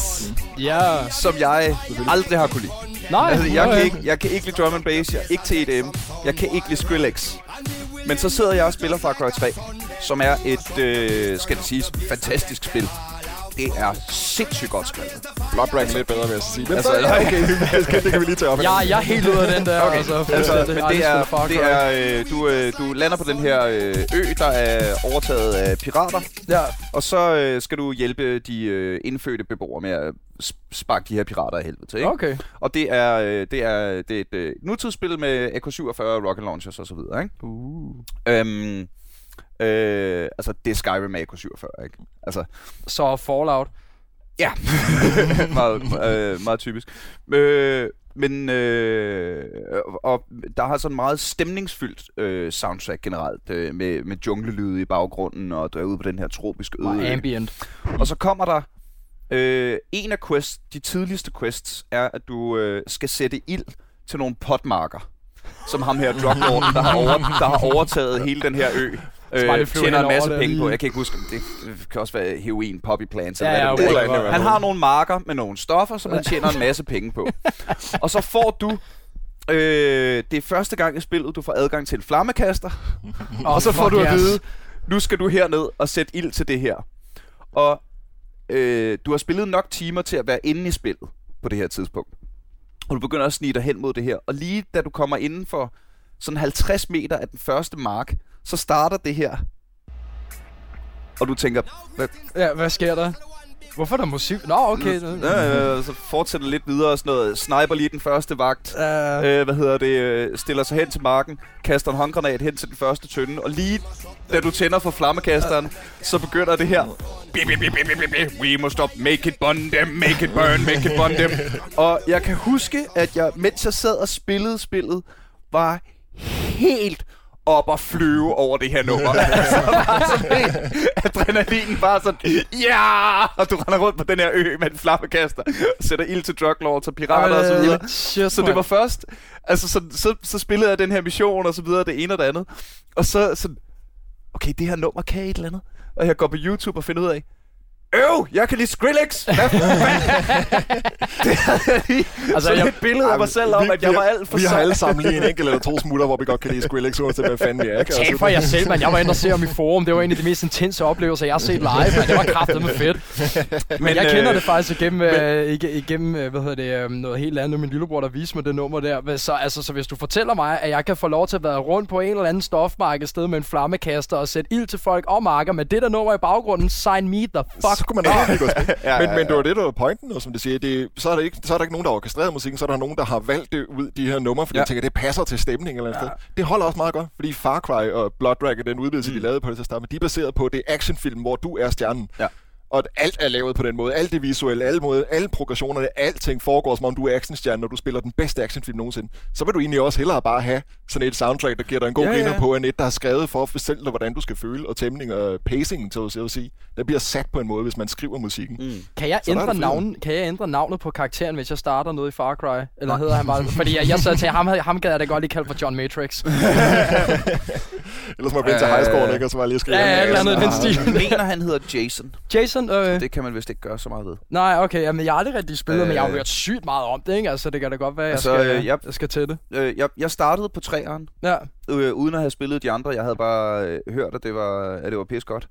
[SPEAKER 3] Ja.
[SPEAKER 2] som jeg aldrig har kunne lide.
[SPEAKER 3] Nej,
[SPEAKER 2] Altså, jeg, kan ikke, jeg kan ikke lide drum and bass, jeg er ikke til EDM, jeg kan ikke lide Skrillex. Men så sidder jeg og spiller Far Cry 3, som er et, øh, skal det siges, fantastisk spil. Det er sindssygt godt skrevet.
[SPEAKER 1] Blood Dragon lidt bedre, vil jeg sige. Men
[SPEAKER 2] Altså,
[SPEAKER 1] altså, så, okay, det kan, det kan vi lige tage op.
[SPEAKER 3] Jeg, jeg er helt ude af den der.
[SPEAKER 2] Okay,
[SPEAKER 3] altså,
[SPEAKER 2] altså,
[SPEAKER 3] fuldstændig.
[SPEAKER 2] men det er, det er øh, du, øh, du lander på den her øh, ø, der er overtaget af pirater,
[SPEAKER 3] Ja.
[SPEAKER 2] og så øh, skal du hjælpe de øh, indfødte beboere med at sp- sparke de her pirater af helvede til. Ikke?
[SPEAKER 3] Okay.
[SPEAKER 2] Og det er, øh, det er, det er et øh, nutidsspil med AK-47 rocket launchers og så videre, ikke?
[SPEAKER 3] Uh.
[SPEAKER 2] Øhm, øh, altså, det er Skyrim med AK-47, ikke? Altså,
[SPEAKER 3] Så Fallout.
[SPEAKER 2] ja. meget, øh, meget typisk. Øh, men, øh, og der har sådan meget stemningsfyldt øh, soundtrack generelt, øh, med, med junglelyde i baggrunden, og du er ude på den her tropiske øde.
[SPEAKER 3] Og
[SPEAKER 2] ø.
[SPEAKER 3] ambient.
[SPEAKER 2] Og så kommer der øh, en af quests, de tidligste quests, er, at du øh, skal sætte ild til nogle potmarker, som ham her druglorden, der har, over, der har overtaget hele den her ø. Øh, tjener en masse penge på. Jeg kan ikke huske, det det kan også være heroin, poppy plants.
[SPEAKER 3] Ja,
[SPEAKER 2] eller
[SPEAKER 3] ja,
[SPEAKER 2] det er. Han har nogle marker med nogle stoffer, som han tjener en masse penge på. Og så får du Øh, det er første gang i spillet, du får adgang til en flammekaster. og så får du at vide, nu skal du herned og sætte ild til det her. Og øh, du har spillet nok timer til at være inde i spillet på det her tidspunkt. Og du begynder at snige dig hen mod det her. Og lige da du kommer inden for sådan 50 meter af den første mark, så starter det her. Og du tænker, hvad,
[SPEAKER 3] Ja, hvad sker der? Hvorfor er der musik? Nå, okay.
[SPEAKER 2] øh, så fortsætter lidt videre og sådan noget. Sniper lige den første vagt.
[SPEAKER 3] Uh,
[SPEAKER 2] øh, hvad hedder det, øh, stiller sig hen til marken, kaster en håndgranat hen til den første tønde, og lige da du tænder for flammekasteren, så begynder det her. Bip, bip, bip, bip, bip, bip. We must stop, make it burn them, make it burn, make it burn them. Og jeg kan huske, at jeg, mens jeg sad og spillede spillet, var helt op og flyve over det her nummer. altså, bare sådan adrenalinen bare sådan, ja! Og du render rundt på den her ø med en flammekaster, og sætter ild til druglords og pirater og så videre.
[SPEAKER 3] Shit,
[SPEAKER 2] Så det var først, altså så, så, så spillede jeg den her mission og så videre, det ene og det andet. Og så sådan, okay, det her nummer kan et eller andet. Og jeg går på YouTube og finder ud af, Øv, jeg kan lide Skrillex! Hvad fanden? det jeg lige
[SPEAKER 3] Altså,
[SPEAKER 2] sådan
[SPEAKER 3] jeg-
[SPEAKER 2] et billede af mig selv om,
[SPEAKER 1] vi,
[SPEAKER 2] at jeg var alt for
[SPEAKER 1] Vi har alle sammen lige en enkelt eller to smutter, hvor vi godt kan lide Skrillex, uanset hvad fanden vi er. Ikke?
[SPEAKER 3] Tal for jer selv, man. Jeg var inde og se om i forum. Det var en af de mest intense oplevelser, jeg har set live, men det var kraftedeme fedt. Men, men jeg
[SPEAKER 2] øh,
[SPEAKER 3] kender det faktisk igennem, øh, ikke, igennem øh, hvad hedder det, øh, noget helt andet. Min lillebror, der viste mig det nummer der. Men Så, altså, så hvis du fortæller mig, at jeg kan få lov til at være rundt på en eller anden stofmark et sted med en flammekaster og sætte ild til folk og marker med det der nummer i baggrunden, sign me the fuck
[SPEAKER 1] så kunne man have et godt spil.
[SPEAKER 2] Ja,
[SPEAKER 1] men,
[SPEAKER 2] ja,
[SPEAKER 1] men det var det, der var pointen, og som det siger, det, så, er der ikke, så er der ikke nogen, der har orkestreret musikken, så er der nogen, der har valgt det ud, de her numre, fordi
[SPEAKER 2] Ja.
[SPEAKER 1] ja. jeg tænker, det passer til stemning eller ja.
[SPEAKER 2] Ja.
[SPEAKER 1] sted. Det holder også meget godt, fordi Far Cry og Blood Dragon, den udvidelse, mm. de lavede på det til at starte med, de er baseret på det actionfilm, hvor du er stjernen.
[SPEAKER 2] Ja.
[SPEAKER 1] Og at alt er lavet på den måde. Alt det visuelle, alle, måde, alle progressionerne, alting foregår, som om du er actionstjerne, når du spiller den bedste actionfilm nogensinde. Så vil du egentlig også hellere bare have sådan et soundtrack, der giver dig en god
[SPEAKER 2] Ja,
[SPEAKER 1] ja,
[SPEAKER 2] ja.
[SPEAKER 1] griner på, end et, der er skrevet for at fortælle dig, hvordan du skal føle, og tæmning og pacing, så at sige. Der bliver sat på en måde, hvis man skriver musikken.
[SPEAKER 2] Mm.
[SPEAKER 3] Kan jeg,
[SPEAKER 1] Så
[SPEAKER 3] ændre
[SPEAKER 1] det
[SPEAKER 3] navn, kan jeg ændre navnet på karakteren, hvis jeg starter noget i Far Cry? Eller hedder han bare... Fordi jeg, jeg sad til, ham, ham gad jeg da godt lige kalde for John Matrix.
[SPEAKER 1] Ellers må jeg blive til
[SPEAKER 2] Øh,
[SPEAKER 1] highscore, ikke? Og så var jeg lige skrive.
[SPEAKER 3] Ja, ja, et eller andet den stil.
[SPEAKER 2] mener, han hedder Jason.
[SPEAKER 3] Jason, øh,
[SPEAKER 2] Det kan man vist ikke gøre så meget ved.
[SPEAKER 3] nej, okay, jamen, jeg har aldrig rigtig spillet, øh, men jeg har
[SPEAKER 2] Øh.
[SPEAKER 3] hørt sygt meget om det, ikke? Altså, det kan da godt være, jeg,
[SPEAKER 2] Altså,
[SPEAKER 3] skal,
[SPEAKER 2] øh, jeg-
[SPEAKER 3] jeg skal til det.
[SPEAKER 2] Øh, jeg, jeg startede på træeren,
[SPEAKER 3] Ja.
[SPEAKER 2] øh, uden at have spillet de andre. Jeg havde bare øh, hørt, at det var, at det var pis godt.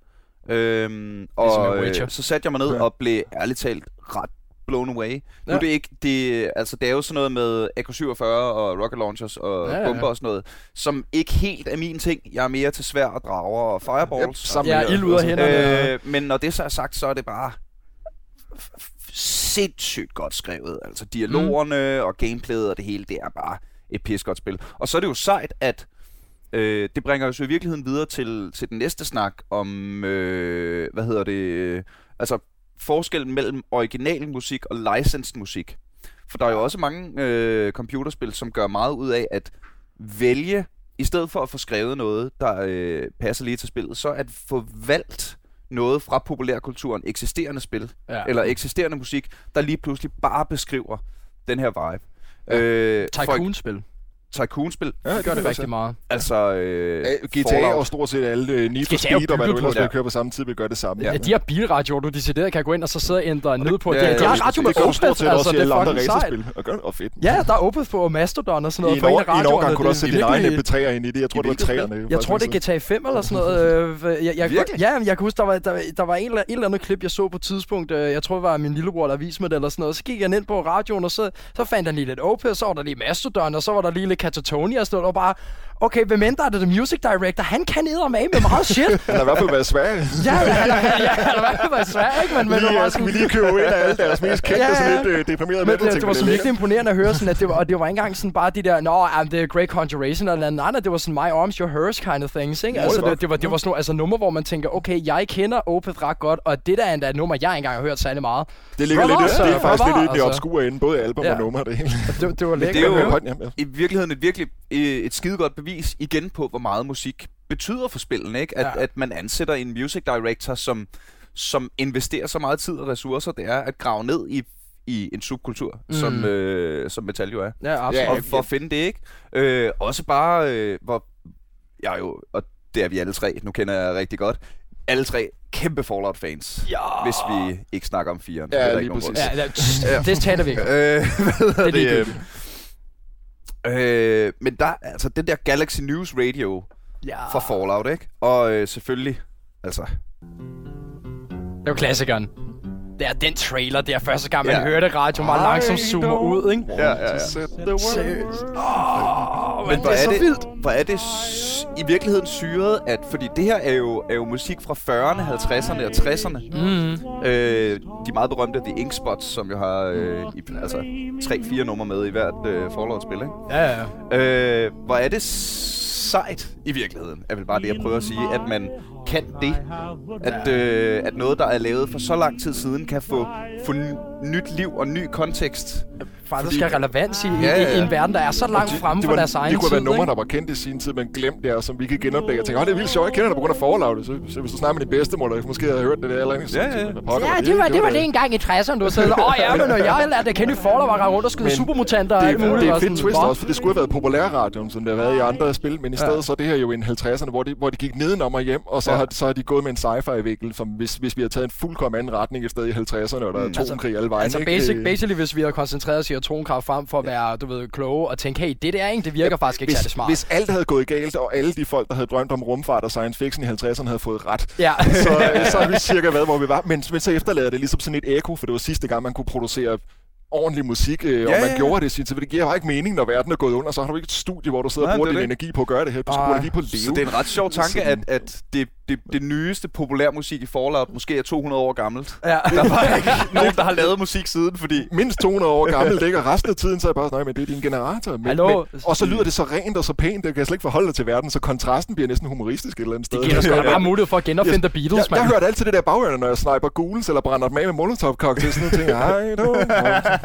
[SPEAKER 2] Øhm,
[SPEAKER 3] Ligesom
[SPEAKER 2] og
[SPEAKER 3] med
[SPEAKER 2] øh, så satte jeg mig ned
[SPEAKER 1] Ja.
[SPEAKER 2] og blev ærligt talt ret blown away. Nu
[SPEAKER 3] Ja.
[SPEAKER 2] er det ikke, det, altså det er jo sådan noget med AK-47 og rocket launchers og
[SPEAKER 3] Ja,
[SPEAKER 2] ja,
[SPEAKER 3] ja,
[SPEAKER 2] bomber og sådan noget, som ikke helt er min ting. Jeg er mere til svær og drager og fireballs.
[SPEAKER 1] Yep,
[SPEAKER 3] Ja, ild ud af hænderne.
[SPEAKER 2] Øh, men når det så er sagt, så er det bare sindssygt godt skrevet. Altså dialogerne mm. og gameplayet og det hele, det er bare et pis godt spil. Og så er det jo sejt, at øh, det bringer os jo i virkeligheden videre til, til den næste snak om, øh, hvad hedder det, øh, altså forskellen mellem original musik og licensed musik. For der er jo også mange øh, computerspil, som gør meget ud af at vælge i stedet for at få skrevet noget, der øh, passer lige til spillet, så at få valgt noget fra populærkulturen, eksisterende spil,
[SPEAKER 3] Ja.
[SPEAKER 2] eller eksisterende musik, der lige pludselig bare beskriver den her vibe. Ja. Øh,
[SPEAKER 3] Tycoon-spil.
[SPEAKER 2] Tycoon-spil.
[SPEAKER 1] Ja,
[SPEAKER 3] Det gør det
[SPEAKER 1] kan
[SPEAKER 3] rigtig meget.
[SPEAKER 2] Altså, øh,
[SPEAKER 1] Ja, GTA
[SPEAKER 2] Fallout.
[SPEAKER 1] og stort set alle øh, Need for
[SPEAKER 3] er
[SPEAKER 1] Speed og hvad du ellers
[SPEAKER 2] det.
[SPEAKER 1] vil køre på samme tid, vil gøre det samme.
[SPEAKER 2] Ja.
[SPEAKER 3] Ja. De her bilradioer, du decideret kan gå ind og så sidde og ændre ned på.
[SPEAKER 2] ja,
[SPEAKER 3] Det,
[SPEAKER 2] ja,
[SPEAKER 3] de har
[SPEAKER 2] det-
[SPEAKER 3] radio med
[SPEAKER 1] det gør du stort
[SPEAKER 3] Opeth,
[SPEAKER 1] også
[SPEAKER 3] altså
[SPEAKER 1] i
[SPEAKER 3] det er fucking sejt.
[SPEAKER 1] Og, gør, og fedt.
[SPEAKER 3] Ja, der er Opeth på Mastodon og sådan
[SPEAKER 1] I
[SPEAKER 3] noget.
[SPEAKER 1] en,
[SPEAKER 3] på en
[SPEAKER 1] år, I en overgang kunne du også
[SPEAKER 3] Det
[SPEAKER 1] sætte
[SPEAKER 3] er
[SPEAKER 1] din egen
[SPEAKER 3] virkelig-
[SPEAKER 1] MP3'er ind i det. Jeg tror,
[SPEAKER 2] I
[SPEAKER 1] det var
[SPEAKER 2] hvilket
[SPEAKER 1] træerne.
[SPEAKER 3] Jeg tror, det er GTA 5 eller sådan noget. Øh, jeg, jeg? Ja, men jeg kan huske, der var, der, der var en, eller- et eller andet klip, jeg så på et tidspunkt. øh, Jeg tror, det var min lillebror, der viste mig det eller sådan noget. Så gik jeg ind på radioen, og så, så fandt han lige lidt Opeth, så var der lige Mastodon, og så var der lige lidt Catatonia og sådan noget. Og bare, okay, hvem end der er det The Music Director? Han kan med med meget shit.
[SPEAKER 1] Han har i hvert fald været svær.
[SPEAKER 3] ja, ja, han er- ja, han har i hvert fald været svær, ikke? Men, men, det var
[SPEAKER 1] Lige,
[SPEAKER 3] bare
[SPEAKER 1] skal vi
[SPEAKER 3] sådan-
[SPEAKER 1] lige købe ind af alle deres mest kendte,
[SPEAKER 3] Ja, ja.
[SPEAKER 1] sådan lidt øh, deprimerede
[SPEAKER 3] Men
[SPEAKER 1] metal
[SPEAKER 3] det, det var sådan
[SPEAKER 1] lækkert.
[SPEAKER 3] virkelig imponerende at høre sådan, at det var, og det var ikke engang sådan bare de der, nå, um, det er Great Conjuration eller noget andet, det var sådan My Arms, Your Hers kind of things, ikke? Altså, det, det, var, det var sådan altså, numre, hvor man tænker, okay, jeg kender Opeth ret godt, og det der er et nummer, jeg ikke engang har hørt særlig meget.
[SPEAKER 1] Det ligger lidt, det er faktisk lidt i det
[SPEAKER 3] altså.
[SPEAKER 1] obskure ende, både album og nummer. Det hele.
[SPEAKER 3] Det, det var lækkert.
[SPEAKER 2] det er jo- i virkeligheden et virkelig øh, et skidegodt bevis igen på, hvor meget musik betyder for spillene, ikke? At,
[SPEAKER 3] Ja.
[SPEAKER 2] at man ansætter en music director, som, som investerer så meget tid og ressourcer, det er at grave ned i, i en subkultur, mm. som, øh, som metal jo er.
[SPEAKER 3] Ja, absolut.
[SPEAKER 2] Og for at finde det, ikke? Øh, også bare, øh, hvor jeg er jo, og det er vi alle tre, nu kender jeg rigtig godt, alle tre kæmpe Fallout-fans,
[SPEAKER 3] Ja.
[SPEAKER 2] hvis vi ikke snakker om firen.
[SPEAKER 1] Ja,
[SPEAKER 2] Det der
[SPEAKER 1] lige præcis.
[SPEAKER 3] Ja, det, det taler vi ikke. om.
[SPEAKER 2] Øh,
[SPEAKER 3] Det er
[SPEAKER 2] det? Øh, men der, altså den der Galaxy News Radio
[SPEAKER 3] Ja.
[SPEAKER 2] fra Fallout, ikke? Og øh, selvfølgelig, altså,
[SPEAKER 3] Det var klassikeren. Det er den trailer, det er første gang, man
[SPEAKER 2] Ja.
[SPEAKER 3] hørte radio meget langsomt zoomer ud, ikke?
[SPEAKER 2] Ja, ja, ja.
[SPEAKER 3] Seriøst. Åh,
[SPEAKER 2] men hvor
[SPEAKER 3] det er
[SPEAKER 2] er
[SPEAKER 3] så
[SPEAKER 2] det,
[SPEAKER 3] vildt.
[SPEAKER 2] hvor er det s- i virkeligheden syret, at, fordi det her er jo, er jo musik fra 40'erne, 50'erne og 60'erne.
[SPEAKER 3] Mm.
[SPEAKER 2] Øh, de meget berømte The Ink Spots, som jo har øh, i, altså, 3-4 numre med i hvert øh, Fallout-spil, ikke?
[SPEAKER 3] Ja, ja.
[SPEAKER 2] Øh, hvor er det sejt i virkeligheden, er vel bare det, jeg prøver at sige, at man kan det. At, øh, at noget, der er lavet for så lang tid siden, kan få, få n- nyt liv og ny kontekst.
[SPEAKER 3] Faktisk
[SPEAKER 2] Fordi-
[SPEAKER 3] skal relevans i,
[SPEAKER 2] Ja,
[SPEAKER 3] i,
[SPEAKER 2] ja,
[SPEAKER 3] i en verden, der er så langt fremme
[SPEAKER 1] det
[SPEAKER 3] fra
[SPEAKER 1] var,
[SPEAKER 3] deres egen
[SPEAKER 1] det kunne
[SPEAKER 3] tid,
[SPEAKER 1] være numre,
[SPEAKER 3] ikke?
[SPEAKER 1] der var kendt i sin tid, men glemt det, og som vi kan genopdage og tænke, åh, det er vildt sjovt, jeg kender det på grund af Fallout. Så, så hvis du snakker med din bedstemor, der måske havde hørt det der eller andet. så
[SPEAKER 2] Ja, ja.
[SPEAKER 1] jeg,
[SPEAKER 3] Ja,
[SPEAKER 1] var
[SPEAKER 3] det var, det var det engang i 60'erne, du sagde, åh ja, men når jeg lærte at kende Fallout, var jeg rundt og skyde supermutanter og
[SPEAKER 1] det,
[SPEAKER 3] alt muligt.
[SPEAKER 1] det er et fedt twist også, for det skulle have været populærradioen, som det har været i andre spil, men i stedet så er det her jo i en 50'erne, hvor de, hvor de gik nedenom og hjem, og så. Har, så har de gået med en sci-fi-vinkel, som hvis, hvis vi havde taget en fuldkommen anden retning i stedet i 50'erne, og der er
[SPEAKER 2] Mm.
[SPEAKER 1] atomkrig alle vejen.
[SPEAKER 3] Altså
[SPEAKER 1] ikke?
[SPEAKER 3] basic,
[SPEAKER 1] Øh,
[SPEAKER 3] basically, hvis vi havde koncentreret os i atomkraft frem for at være, du ved, kloge og tænke, hey, det der, ikke, det virker faktisk ikke
[SPEAKER 1] hvis,
[SPEAKER 3] særlig smart.
[SPEAKER 1] hvis alt havde gået galt, og alle de folk, der havde drømt om rumfart og science fiction i 50'erne, havde fået ret,
[SPEAKER 3] Ja.
[SPEAKER 1] så, så har vi cirka været, hvor vi var. Men, men så efterlader det ligesom sådan et ekko, for det var sidste gang, man kunne producere ordentlig musik, øh, og
[SPEAKER 2] Ja,
[SPEAKER 1] man
[SPEAKER 2] ja.
[SPEAKER 1] gjorde det i sin tid, for det giver bare ikke mening, når verden er gået under, så har du ikke et studie, hvor du sidder
[SPEAKER 2] Nej,
[SPEAKER 1] og bruger
[SPEAKER 2] er
[SPEAKER 1] din
[SPEAKER 2] det.
[SPEAKER 1] energi på at gøre det her. Du
[SPEAKER 3] Ej.
[SPEAKER 1] skruer lige på leve.
[SPEAKER 2] Så det er en ret sjov tanke, at, at det, det, det nyeste populærmusik i Fallout måske er 200 år gammelt.
[SPEAKER 3] ja.
[SPEAKER 2] Der var ikke nogen, der har lavet musik siden, fordi...
[SPEAKER 1] mindst 200 år gammel, det ikke? Og resten af tiden, så er jeg bare sådan, nej, men det er din generator. Men,
[SPEAKER 3] Hallo?
[SPEAKER 1] Men, og så lyder det så rent og så pænt, det kan jeg slet ikke forholde dig til verden, så kontrasten bliver næsten humoristisk et eller andet sted.
[SPEAKER 3] Det giver da bare mulighed for at genopfinde The Beatles,
[SPEAKER 1] jeg, jeg
[SPEAKER 3] mand.
[SPEAKER 1] hørte altid det der bagørende, når jeg sniper ghouls eller brænder dem af med molotov cocktails, sådan noget ting.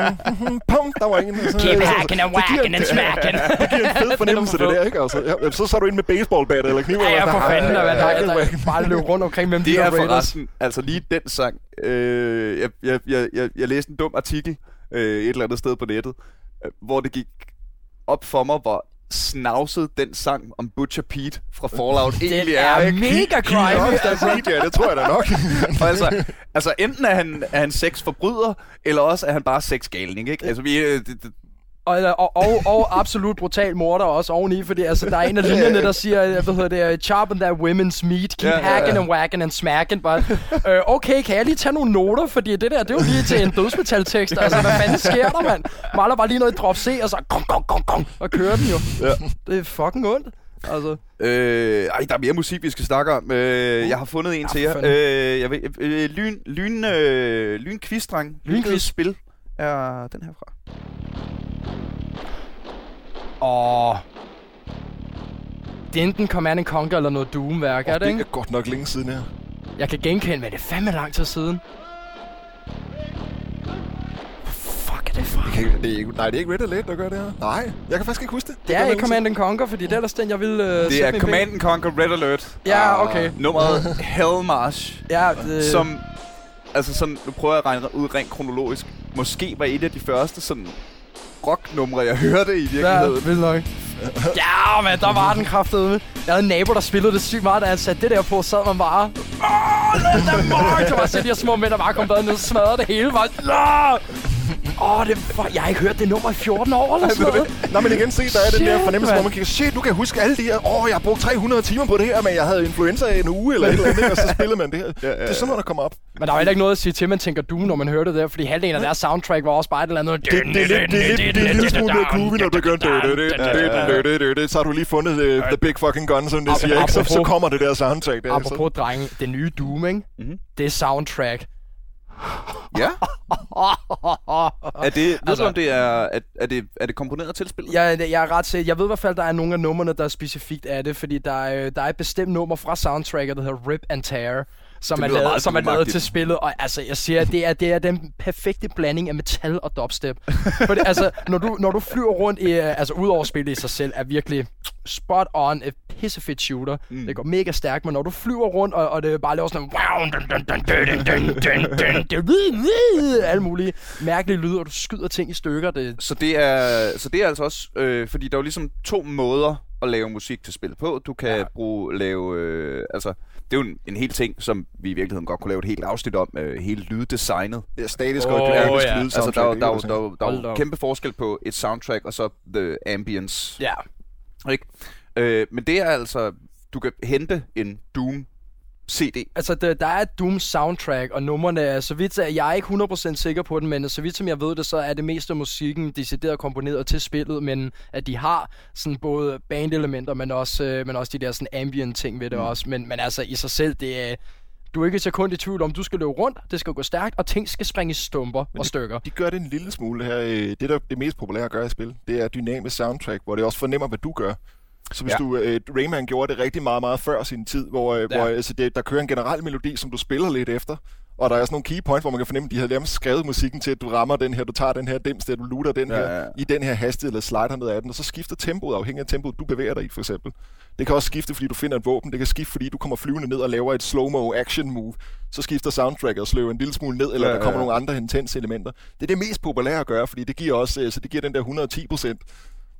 [SPEAKER 1] pum, der var ingen. Så,
[SPEAKER 3] Keep
[SPEAKER 1] så-
[SPEAKER 3] hacking and whacking and smacking.
[SPEAKER 1] Det giver en fed fornemmelse, det der, ikke? Altså, ja, så så du ind med baseballbat eller kniv.
[SPEAKER 3] Ja, for fanden, der,
[SPEAKER 1] ej,
[SPEAKER 3] der, der bare løb rundt omkring de
[SPEAKER 2] Det er forresten, altså lige den sang. Øh, jeg, jeg, jeg, jeg, jeg læste en dum artikel øh, et eller andet sted på nettet, øh, hvor det gik op for mig, hvor snavset den sang om Butcher Pete fra Fallout egentlig
[SPEAKER 3] er
[SPEAKER 2] ikke?
[SPEAKER 3] mega crime, altså.
[SPEAKER 1] Ja, det tror jeg da nok.
[SPEAKER 2] Altså, altså enten er han, er han sexforbryder, eller også er han bare sexgalning, ikke? Altså, vi, øh, det, det,
[SPEAKER 3] Og, og, og, og absolut brutal morder også oveni, fordi altså, der er en af linjerne, der siger, hvad hedder det, sharpen that women's meat, keep
[SPEAKER 2] Ja, ja, ja.
[SPEAKER 3] hacking and whacking and smacking. Bare, øh, okay, kan jeg lige tage nogle noter, fordi det der, det er jo lige til en dødsmetaltekst. Altså, hvad fanden sker der, mand? Maler bare lige noget i drop C, og så gong, gong, gong, gong, og kører den jo.
[SPEAKER 2] Ja.
[SPEAKER 3] Det er fucking ondt. Altså,
[SPEAKER 2] Øh, ej, der er mere musik, vi skal snakke om. Øh, jeg har fundet en
[SPEAKER 3] Ah,
[SPEAKER 2] til jer. Øh, jeg ved, øh, lyn, lyn, øh, lyn Kvistrang. Hvilket
[SPEAKER 3] Lynquiz.
[SPEAKER 2] spil er den her fra?
[SPEAKER 3] åh... Det er enten Command and Conquer eller noget Doom-værk, er det
[SPEAKER 1] Det
[SPEAKER 3] ikke?
[SPEAKER 1] er godt nok længe siden her.
[SPEAKER 3] Jeg kan genkende, men det er fandme lang tid siden. Fuck er det fra?
[SPEAKER 1] Kan ikke, det er ikke, nej, det er ikke Red Alert, der gør det her. Nej, jeg kan faktisk ikke huske det.
[SPEAKER 3] Det er
[SPEAKER 1] gør
[SPEAKER 3] ikke
[SPEAKER 1] man
[SPEAKER 3] Command and Conquer, fordi det er ellers den, jeg vil uh,
[SPEAKER 2] Det er Command and Conquer Red Alert.
[SPEAKER 3] Ja, okay.
[SPEAKER 2] Nummeret Hellmarsh,
[SPEAKER 3] Ja, det,
[SPEAKER 2] som... Altså sådan, nu prøver jeg at regne ud rent kronologisk. Måske var et af de første sådan rocknumre, jeg hørte i
[SPEAKER 3] Ja,
[SPEAKER 2] virkeligheden.
[SPEAKER 3] vildt nok. Ja, men der var den kraftedeme. Jeg havde en nabo, der spillede det sygt meget, da han satte det der på, sad man bare... Åh, them march! Der var sådan de her små mænd, der bare kom bedre ned og smadrede det hele. Bare, Åh, oh, det var... Jeg har ikke hørt det nummer i 14 år eller sådan noget.
[SPEAKER 1] Nå, men igen se, der er den der
[SPEAKER 3] Shit,
[SPEAKER 1] fornemmelse, hvor
[SPEAKER 3] mand.
[SPEAKER 1] man kigger, shit, du kan huske alle de her, åh, oh, jeg har brugt 300 timer på det her, men jeg havde influenza i en uge, eller et eller andet, og så spillede man det her.
[SPEAKER 2] ja,
[SPEAKER 1] Det er sådan noget, der kommer op.
[SPEAKER 3] Men der var heller ikke noget at sige til, man tænker Doom, når man hørte det der, fordi halvdelen af deres soundtrack var også bare et eller andet...
[SPEAKER 1] Det, det, er lidt, det, er lidt, det er lille smule mere groovy, når du begynder... Så har du lige fundet uh, The Big Fucking Gun, som det siger, ikke? Så, så kommer det der soundtrack der.
[SPEAKER 3] Apropos drenge, det nye Doom, ikke?
[SPEAKER 2] Mhm.
[SPEAKER 3] Det er soundtrack.
[SPEAKER 2] Ja. Er det, ved
[SPEAKER 3] Altså-
[SPEAKER 2] du, om det er, er, er, det, er det komponeret til spillet?
[SPEAKER 3] Jeg, jeg er ret sikker. Jeg ved i hvert fald, der er nogle af numrene, der er specifikt af det, fordi der er, der er et bestemt nummer fra soundtracket, der hedder Rip and Tear, som, er lavet, som er lavet til spillet. Og altså, jeg siger, det er, det er den perfekte blanding af metal og dubstep. For det, altså, når du, når du flyver rundt, i, øh, altså ud over spillet i sig selv, er virkelig spot on, et pissefedt shooter. Mm. Det går mega stærkt, men når du flyver rundt, og, og det bare laver sådan wow, alle mulige mærkelige lyder, og du skyder ting i stykker. Det...
[SPEAKER 2] Så, det er, så det er altså også, øh, fordi der er jo ligesom to måder, at lave musik til spillet på. Du kan
[SPEAKER 3] Ja.
[SPEAKER 2] ja. bruge, lave, øh, altså, det er jo en, en hel ting, som vi i virkeligheden godt kunne lave et helt afsnit om, øh, hele lyddesignet.
[SPEAKER 1] Er statisk
[SPEAKER 3] Åh,
[SPEAKER 1] og dynamisk
[SPEAKER 3] ja.
[SPEAKER 1] lyd
[SPEAKER 2] Altså, der, er der, er der, er jo- der er jo
[SPEAKER 3] op.
[SPEAKER 2] kæmpe forskel på et soundtrack og så the ambience.
[SPEAKER 3] ja,
[SPEAKER 2] Ikke? Øh, men det er altså, du kan hente en Doom CD.
[SPEAKER 3] Altså, der, der er et Doom soundtrack, og numrene er, så vidt jeg er ikke 100% sikker på den, men så vidt som jeg ved det, så er det meste af musikken decideret komponeret til spillet, men at de har sådan både bandelementer, men også, øh, men også de der sådan ambient ting ved det mm. også. Men, men altså, i sig selv, det er... Du er ikke et sekund i tvivl om, du skal løbe rundt, det skal gå stærkt, og ting skal springe i stumper og stykker.
[SPEAKER 1] De gør det en lille smule her. øh, Det, der er det mest populære at gøre i spil, det er dynamisk soundtrack, hvor det også fornemmer, hvad du gør. Så hvis
[SPEAKER 2] Ja.
[SPEAKER 1] du, øh, Rayman gjorde det rigtig meget, meget før sin tid, hvor, øh,
[SPEAKER 3] Ja.
[SPEAKER 1] hvor altså, det, der kører en generel melodi, som du spiller lidt efter, og der er sådan nogle key points, hvor man kan fornemme, at de har nærmest skrevet musikken til, at du rammer den her, du tager den her dims, der du looter den
[SPEAKER 2] Ja,
[SPEAKER 1] her,
[SPEAKER 2] ja,
[SPEAKER 1] i den her hastighed, eller slider ned af den, og så skifter tempoet afhængig af tempoet, du bevæger dig i, for eksempel. Det kan også skifte, fordi du finder et våben. Det kan skifte, fordi du kommer flyvende ned og laver et slow-mo action move. Så skifter soundtracket og sløver en lille smule ned, eller
[SPEAKER 2] Ja,
[SPEAKER 1] ja, der kommer nogle andre intense elementer. Det er det mest populære at gøre, fordi det giver også, øh, så det giver den der 110 procent,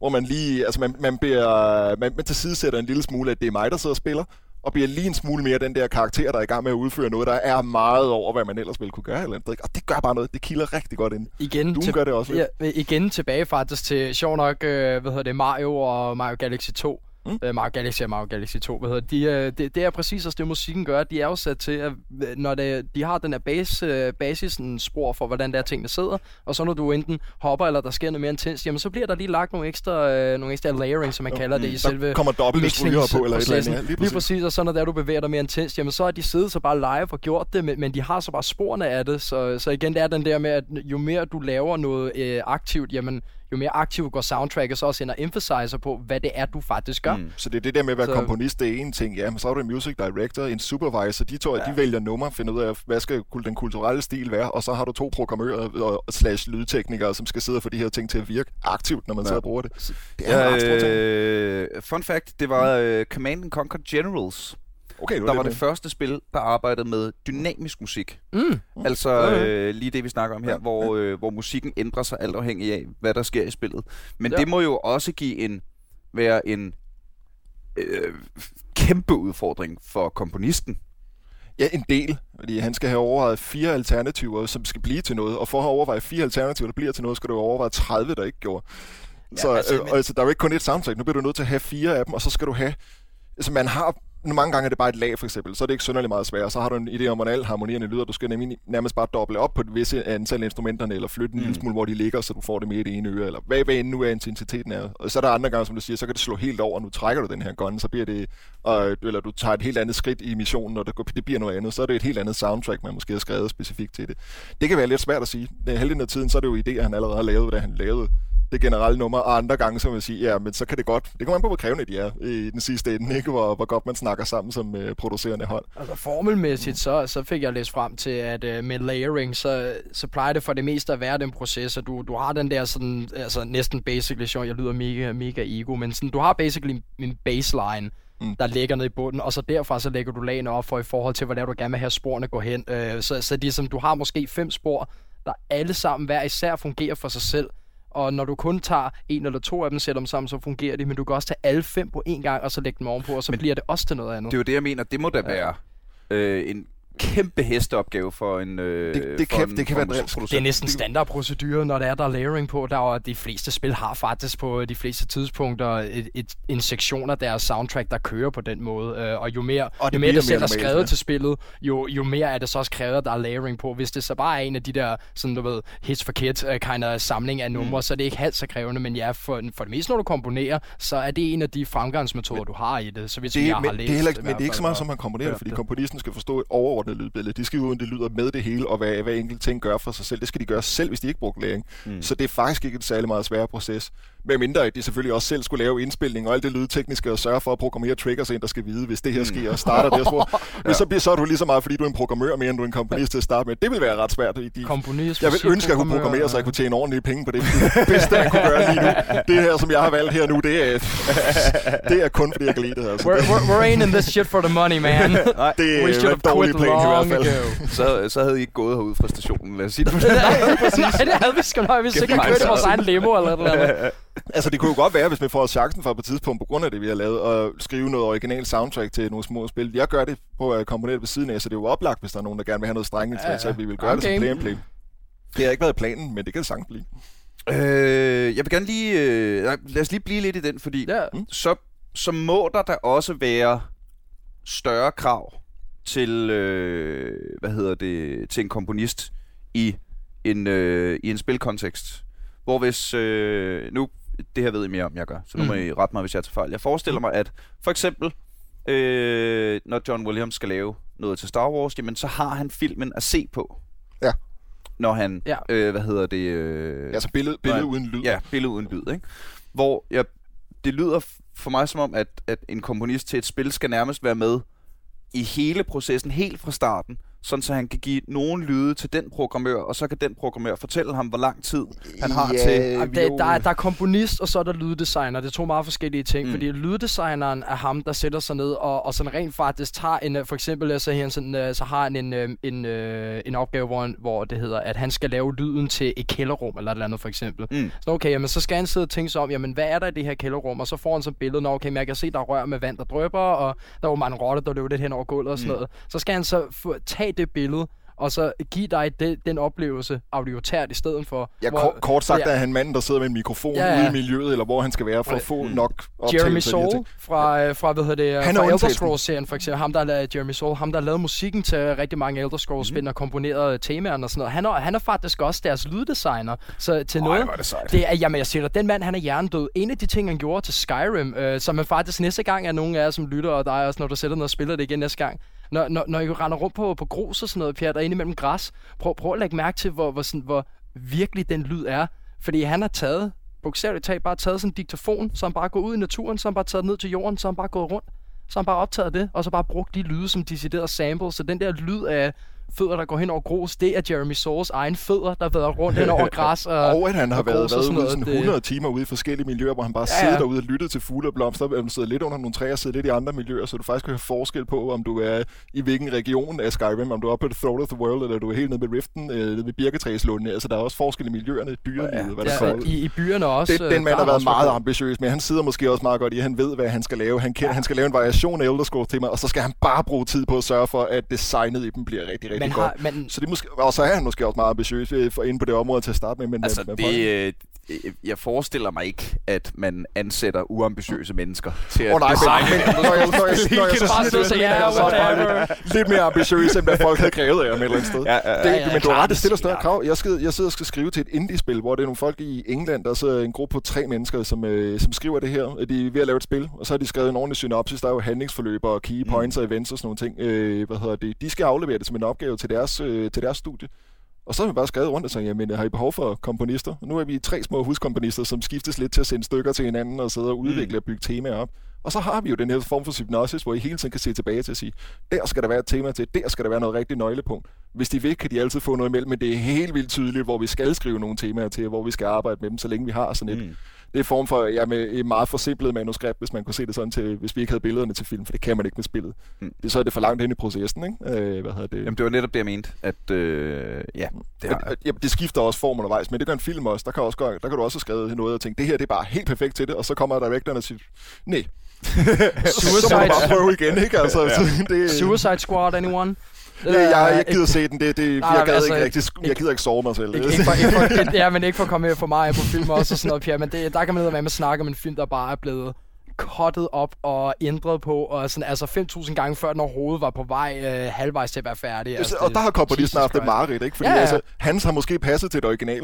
[SPEAKER 1] hvor man lige, altså man, man, bliver, man, man tilsidesætter en lille smule, at det er mig, der sidder og spiller, og bliver lige en smule mere den der karakter, der er i gang med at udføre noget, der er meget over, hvad man ellers ville kunne gøre. Eller andet. Og det gør bare noget. Det kilder rigtig godt ind.
[SPEAKER 3] Igen,
[SPEAKER 1] Doom gør det også lidt.
[SPEAKER 3] ja, igen tilbage faktisk til, sjov nok, øh, hvad hedder det, Mario og Mario Galaxy 2. Mm.
[SPEAKER 1] Mm.
[SPEAKER 3] Øh, Mario Galaxy og Mario Galaxy 2, hvad hedder det, de, øh, det, det er præcis også det, musikken gør. De er jo sat til, at øh, når det, de har den her base, øh, basisen spor for, hvordan der tingene sidder, og så når du enten hopper, eller der sker noget mere intens, jamen så bliver der lige lagt nogle ekstra, øh, nogle ekstra layering, som man kalder det, i
[SPEAKER 1] Der
[SPEAKER 3] selve
[SPEAKER 1] kommer stryger på, eller et eller andet. Ja,
[SPEAKER 3] lige, lige præcis, og så når der du bevæger dig mere intens, jamen så har de siddet så bare live og gjort det, men, men de har så bare sporene af det, så, så igen, det er den der med, at jo mere du laver noget øh, aktivt, jamen jo mere aktivt går soundtracket så også ind og emphasizer på, hvad det er, du faktisk gør. Mm.
[SPEAKER 1] Så det er det der med at være
[SPEAKER 3] Så-
[SPEAKER 1] komponist, det er en ting. Ja, men så er du en music director, en supervisor. De to, ja.
[SPEAKER 3] Ja.
[SPEAKER 1] de vælger nummer, finder ud af, hvad skal den kulturelle stil være, og så har du to programmører og slash lydteknikere, som skal sidde og få de her ting til at virke aktivt, når man
[SPEAKER 2] Ja.
[SPEAKER 1] ja. sidder og bruger det. Det er en stor ting.
[SPEAKER 2] øh, fun fact, det var øh, Command and Conquer Generals,
[SPEAKER 1] Okay, nu er
[SPEAKER 2] der var
[SPEAKER 1] med.
[SPEAKER 2] det første spil, der arbejdede med dynamisk musik.
[SPEAKER 3] Mm.
[SPEAKER 2] Altså
[SPEAKER 3] Ja,
[SPEAKER 2] øh, lige det, vi snakker om her,
[SPEAKER 1] Ja,
[SPEAKER 2] hvor, øh, hvor musikken ændrer sig alt afhængig af, hvad der sker i spillet. Men
[SPEAKER 3] Ja.
[SPEAKER 2] det må jo også give en være en øh, kæmpe udfordring for komponisten.
[SPEAKER 1] Ja, en del. Fordi han skal have overvejet fire alternativer, som skal blive til noget. Og for at have overvejet fire alternativer, der bliver til noget, skal du overveje 30, der ikke gjorde. Så
[SPEAKER 3] altså,
[SPEAKER 1] altså, øh,
[SPEAKER 3] men-
[SPEAKER 1] altså, der er jo ikke kun et soundtrack. Nu bliver du nødt til at have fire af dem, og så skal du have... Altså, man har... Mange gange er det bare et lag, for eksempel. Så er det ikke synderligt meget svært. Så har du en idé om, hvordan alle harmonierende lyder. Du skal nemlig nærmest bare doble op på et visse antal af instrumenterne, eller flytte en mm. lille smule, hvor de ligger, så du får det med i det ene øre, eller hvad, hvad end nu er intensiteten er. Og så er der andre gange, som du siger, så kan det slå helt over, nu trækker du den her gun, så bliver det, og, eller du tager et helt andet skridt i missionen, og det, går- det bliver noget andet, så er det et helt andet soundtrack, man måske har skrevet specifikt til det. Det kan være lidt svært at sige. Halvdelen af tiden, så er det jo idéer, han allerede har lavet, da han lavede det generelle nummer, og andre gange så jeg sige, ja, men så kan det godt, det kommer an på, hvor krævende de er i den sidste ende, ikke? Hvor, hvor godt man snakker sammen som uh, producerende hold.
[SPEAKER 3] Altså formelmæssigt, så, så fik jeg læst frem til, at uh, med layering, så, så plejer det for det meste at være den proces, at du, du har den der sådan, altså næsten basically, sjov, jeg lyder mega, mega ego, men sådan, du har basically en baseline, mm. der ligger ned i bunden, og så derfra så lægger du lagene op for i forhold til, hvordan du gerne vil have sporene gå hen. Uh, så, så det som, du har måske fem spor, der alle sammen hver især fungerer for sig selv, og når du kun tager en eller to af dem, sætter dem sammen, så fungerer de, men du kan også tage alle fem på én gang, og så lægge dem ovenpå, og så men bliver det også til noget andet.
[SPEAKER 2] Det er jo det, jeg mener. Det må da være øh, en kæmpe hesteopgave for en øh,
[SPEAKER 1] det, det,
[SPEAKER 2] for
[SPEAKER 1] kan,
[SPEAKER 2] en,
[SPEAKER 1] det kan være
[SPEAKER 2] en
[SPEAKER 3] Det er næsten standardprocedure, når der er der er layering på. Der er, de fleste spil har faktisk på de fleste tidspunkter et, et, en sektion af deres soundtrack, der kører på den måde. Øh, og jo mere,
[SPEAKER 1] Og det
[SPEAKER 3] jo mere det selv
[SPEAKER 1] mere
[SPEAKER 3] er skrevet
[SPEAKER 1] ja.
[SPEAKER 3] til spillet, jo, jo mere er det så også krævet, at der er layering på. Hvis det så bare er en af de der, sådan du ved, hits for kids uh, kind of samling af numre, mm. så er det ikke halvt så krævende. Men ja, for, for det meste, når du komponerer, så er det en af de fremgangsmetoder, du har i det. Så hvis
[SPEAKER 1] Det,
[SPEAKER 3] jeg
[SPEAKER 1] er,
[SPEAKER 3] har
[SPEAKER 1] men,
[SPEAKER 3] læst
[SPEAKER 1] det er, heller, ikke- men det er ikke så meget, som man komponerer, fordi komponisten skal forstå et overordnet lydbillede. De skal jo, det lyder med det hele, og hvad, hvad enkelt ting gør for sig selv. Det skal de gøre selv, hvis de ikke bruger læring. Mm. Så det er faktisk ikke en særlig meget sværere proces. Med mindre, at de selvfølgelig også selv skulle lave indspilning og alt det lydtekniske og sørge for at programmere triggers ind, der skal vide, hvis det her sker og starter det her spor. Men så, bliver, så er du lige så meget, fordi du er en programmør mere, end du er en komponist til at starte med. Det vil være ret svært. i De,
[SPEAKER 3] Komponist,
[SPEAKER 1] jeg vil ønske, at jeg kunne programmere, så jeg kunne tjene ordentlige penge på det. Det bedste, jeg kunne gøre lige nu, det her, som jeg har valgt her nu, det er, det er kun, fordi jeg kan lide det. Altså.
[SPEAKER 3] We're, we're, we're ain't in this shit for the money, man.
[SPEAKER 1] Det
[SPEAKER 3] We
[SPEAKER 1] er
[SPEAKER 3] should
[SPEAKER 1] en
[SPEAKER 3] have
[SPEAKER 1] dårlig
[SPEAKER 3] quit
[SPEAKER 1] plan i hvert
[SPEAKER 3] long
[SPEAKER 1] fald.
[SPEAKER 3] ago.
[SPEAKER 2] Så, så havde I ikke gået herud fra stationen, lad os sige det.
[SPEAKER 3] Nej, det havde vi sgu nok. Vi sikkert kørt vores egen limo eller et eller andet.
[SPEAKER 1] Altså, det kunne jo godt være, hvis vi får chancen for på et tidspunkt, på grund af det, vi har lavet, at skrive noget original soundtrack til nogle små spil. Jeg gør det på at komponere det ved siden af, så det er jo oplagt, hvis der er nogen, der gerne vil have noget strenge
[SPEAKER 3] Ja, ja.
[SPEAKER 1] så vi vil gøre det som
[SPEAKER 3] Okay.
[SPEAKER 1] play and play. Det har ikke været planen, men det kan det sagtens blive.
[SPEAKER 2] Øh, jeg vil gerne lige... Øh, nej, lad os lige blive lidt i den, fordi
[SPEAKER 3] Ja.
[SPEAKER 2] så, så må der da også være større krav til, øh, hvad hedder det, til en komponist i en, øh, i en spilkontekst. Hvor hvis, øh, nu, det her ved I mere om, jeg gør, så nu må
[SPEAKER 3] Mm.
[SPEAKER 2] I rette mig, hvis jeg tager fejl. Jeg forestiller mig, at for eksempel, øh, når John Williams skal lave noget til Star Wars, jamen så har han filmen at se på.
[SPEAKER 1] Ja.
[SPEAKER 2] Når han,
[SPEAKER 3] Ja.
[SPEAKER 2] øh, hvad hedder det... Øh,
[SPEAKER 1] Altså billede, billede
[SPEAKER 2] Nej.
[SPEAKER 1] uden lyd.
[SPEAKER 2] Ja, billede uden lyd, ikke? Hvor jeg, det lyder for mig som om, at, at en komponist til et spil skal nærmest være med i hele processen, helt fra starten, sådan så han kan give nogen lyde til den programmør, og så kan den programmør fortælle ham, hvor lang tid han har
[SPEAKER 1] Ja,
[SPEAKER 2] til...
[SPEAKER 3] Jamen, det, der, er, der er komponist, og så er der lyddesigner. Det er to meget forskellige ting,
[SPEAKER 2] Mm.
[SPEAKER 3] fordi lyddesigneren er ham, der sætter sig ned og, og sådan rent faktisk tager en, øh, for eksempel så, her, sådan, øh, så har han en, øh, en, øh, en opgave, hvor, han, hvor det hedder, at han skal lave lyden til et kælderrum, eller et eller andet for eksempel.
[SPEAKER 2] Mm.
[SPEAKER 3] Så okay, jamen, så skal han sidde og tænke sig om, jamen, hvad er der i det her kælderrum? Og så får han så billedet, når okay, men jeg kan se, der er rør med vand, der drøber, og der er jo mange rotter, der løber lidt hen over gulvet og sådan
[SPEAKER 2] mm.
[SPEAKER 3] noget. Så skal han så få, tage det billede, og så give dig det, den oplevelse audiotært i stedet for.
[SPEAKER 1] Ja,
[SPEAKER 3] hvor-
[SPEAKER 1] kort, kort sagt
[SPEAKER 3] Ja.
[SPEAKER 1] er han manden, der sidder med en mikrofon
[SPEAKER 3] Ja, ja.
[SPEAKER 1] ude i miljøet, eller hvor han skal være, for at få
[SPEAKER 2] Mm.
[SPEAKER 1] nok
[SPEAKER 3] Jeremy
[SPEAKER 1] de ting.
[SPEAKER 3] fra, øh, fra hvad hedder det,
[SPEAKER 1] Han
[SPEAKER 3] fra Elder. Scrolls-serien for eksempel. Ham, der lavet Jeremy Soule, ham, der lavet musikken til rigtig mange Elder Scrolls-spil og komponeret temaerne og sådan noget. Han er, han er faktisk også deres lyddesigner. Så til noget...
[SPEAKER 2] hvor er det sejt.
[SPEAKER 3] Det er, jamen jeg siger dig, den mand han er hjernedød. En af de ting, han gjorde til Skyrim, øh, som man faktisk næste gang er nogen af jer, som lytter, og dig også, når du sætter ned og spiller det igen næste gang. Når, når, når I render rundt på, på grus og sådan noget, Pierre, der inde imellem græs, prøv, prøv at lægge mærke til, hvor, hvor, sådan, hvor virkelig den lyd er. Fordi han har taget, bogstaveligt talt, bare taget sådan en diktafon, så han bare går ud i naturen, så han bare taget ned til jorden, så han bare gået rundt. Så han bare optaget det, og så bare brugt de lyde som deciderede samples. Så den der lyd af fødder, der går hen over grus, det er Jeremy Soules egen fødder, der vader rundt hen over græs. Og,
[SPEAKER 1] Og at han har været, været
[SPEAKER 3] sådan
[SPEAKER 1] ude
[SPEAKER 3] noget,
[SPEAKER 1] sådan
[SPEAKER 3] det-
[SPEAKER 1] 100 timer ude i forskellige miljøer, hvor han bare
[SPEAKER 3] Ja,
[SPEAKER 1] sidder
[SPEAKER 3] ja.
[SPEAKER 1] derude og lytter til fugle og blomster, og han sidder lidt under nogle træer og sidder lidt i andre miljøer, så du faktisk kan høre forskel på, om du er i hvilken region af Skyrim, om du er oppe på The Throat of the World, eller du er helt nede ved Riften, øh, nede ved Birketræslunde. Altså, der er også forskel i miljøerne, dyrelivet,
[SPEAKER 2] Ja,
[SPEAKER 1] hvad der
[SPEAKER 3] Ja,
[SPEAKER 1] kommer.
[SPEAKER 3] i, i byerne også.
[SPEAKER 1] Det,
[SPEAKER 3] øh,
[SPEAKER 1] den mand
[SPEAKER 3] der
[SPEAKER 1] har været meget
[SPEAKER 3] været-
[SPEAKER 1] ambitiøs, men han sidder måske også meget godt i, at han ved, hvad han skal lave. Han, kender, han skal lave en variation af Elder Scrolls tema, og så skal han bare bruge tid på at sørge for, at designet i dem bliver rigtig, rigtig
[SPEAKER 3] Men
[SPEAKER 1] godt.
[SPEAKER 3] har, men,
[SPEAKER 1] Så det er måske, og så er han måske også meget ambitiøs øh, for inde på det område til at starte med. Men
[SPEAKER 2] Altså,
[SPEAKER 1] med, med
[SPEAKER 2] det, øh, jeg forestiller mig ikke, at man ansætter uambitiøse mennesker til at
[SPEAKER 1] oh, nej, men,
[SPEAKER 2] designe
[SPEAKER 1] men når jeg, når jeg, jeg så er lidt, lidt mere ambitiøs, end hvad folk havde krævet af ham et eller andet sted.
[SPEAKER 2] Ja, ja, ja.
[SPEAKER 1] Det,
[SPEAKER 3] Ja, ja,
[SPEAKER 1] men du har ret, det stiller større
[SPEAKER 3] er-
[SPEAKER 1] krav. Jeg, skal, jeg sidder og skal skrive til et indie-spil, hvor det er nogle folk i England, der sidder en gruppe på tre mennesker, som, øh, som skriver det her. De er ved at lave et spil, og så har de skrevet en ordentlig synopsis. Der er jo handlingsforløb og key points og events og sådan nogle ting. Øh, hvad hedder det? De skal aflevere det som en opgave til deres, øh, til deres studie. Og så har vi bare skrevet rundt og sagt, jamen har I behov for komponister? Og nu er vi tre små huskomponister, som skiftes lidt til at sende stykker til hinanden og sidde og udvikle og bygge temaer op. Og så har vi jo den her form for hypnosis, hvor I hele tiden kan se tilbage til at sige, der skal der være et tema til, der skal der være noget rigtig nøglepunkt. Hvis de vil, kan de altid få noget imellem, men det er helt vildt tydeligt, hvor vi skal skrive nogle temaer til, hvor vi skal arbejde med dem, så længe vi har sådan et, mm. Det er form for, ja, med et meget forsimplet manuskript, hvis man kunne se det sådan til, hvis vi ikke havde billederne til film, for det kan man ikke med spillet. Mm. Det, så er det for langt hen i processen, ikke? Øh, hvad hedder det?
[SPEAKER 2] Jamen, det var netop det, jeg mente, at øh, ja,
[SPEAKER 1] det, har... ja, det skifter også form undervejs, men det gør en film også, der kan, også, der kan du også have skrevet noget og tænke, det her det er bare helt perfekt til det, og så kommer directoren og siger, nej,
[SPEAKER 3] Suicide.
[SPEAKER 1] så må du bare prøve igen, ikke? Altså,
[SPEAKER 3] ja. det, Suicide Squad, anyone?
[SPEAKER 1] Det, jeg, jeg gider se den. Det, det, nej, jeg, gad altså, ikke rigtig, jeg gider ikke sove mig selv.
[SPEAKER 3] Ikke, ikke for, ikke for, ja, men ikke for at komme for meget på film også og sådan noget, Pierre, men det, der kan man med at snakke om en film, der bare er blevet cuttet op og ændret på, og sådan, altså 5.000 gange før den overhovedet var på vej øh, halvvejs til at være færdig. Altså,
[SPEAKER 1] og der har komponisten haft det mareridt, ikke? Fordi ja, ja. Altså, hans har måske passet til det original.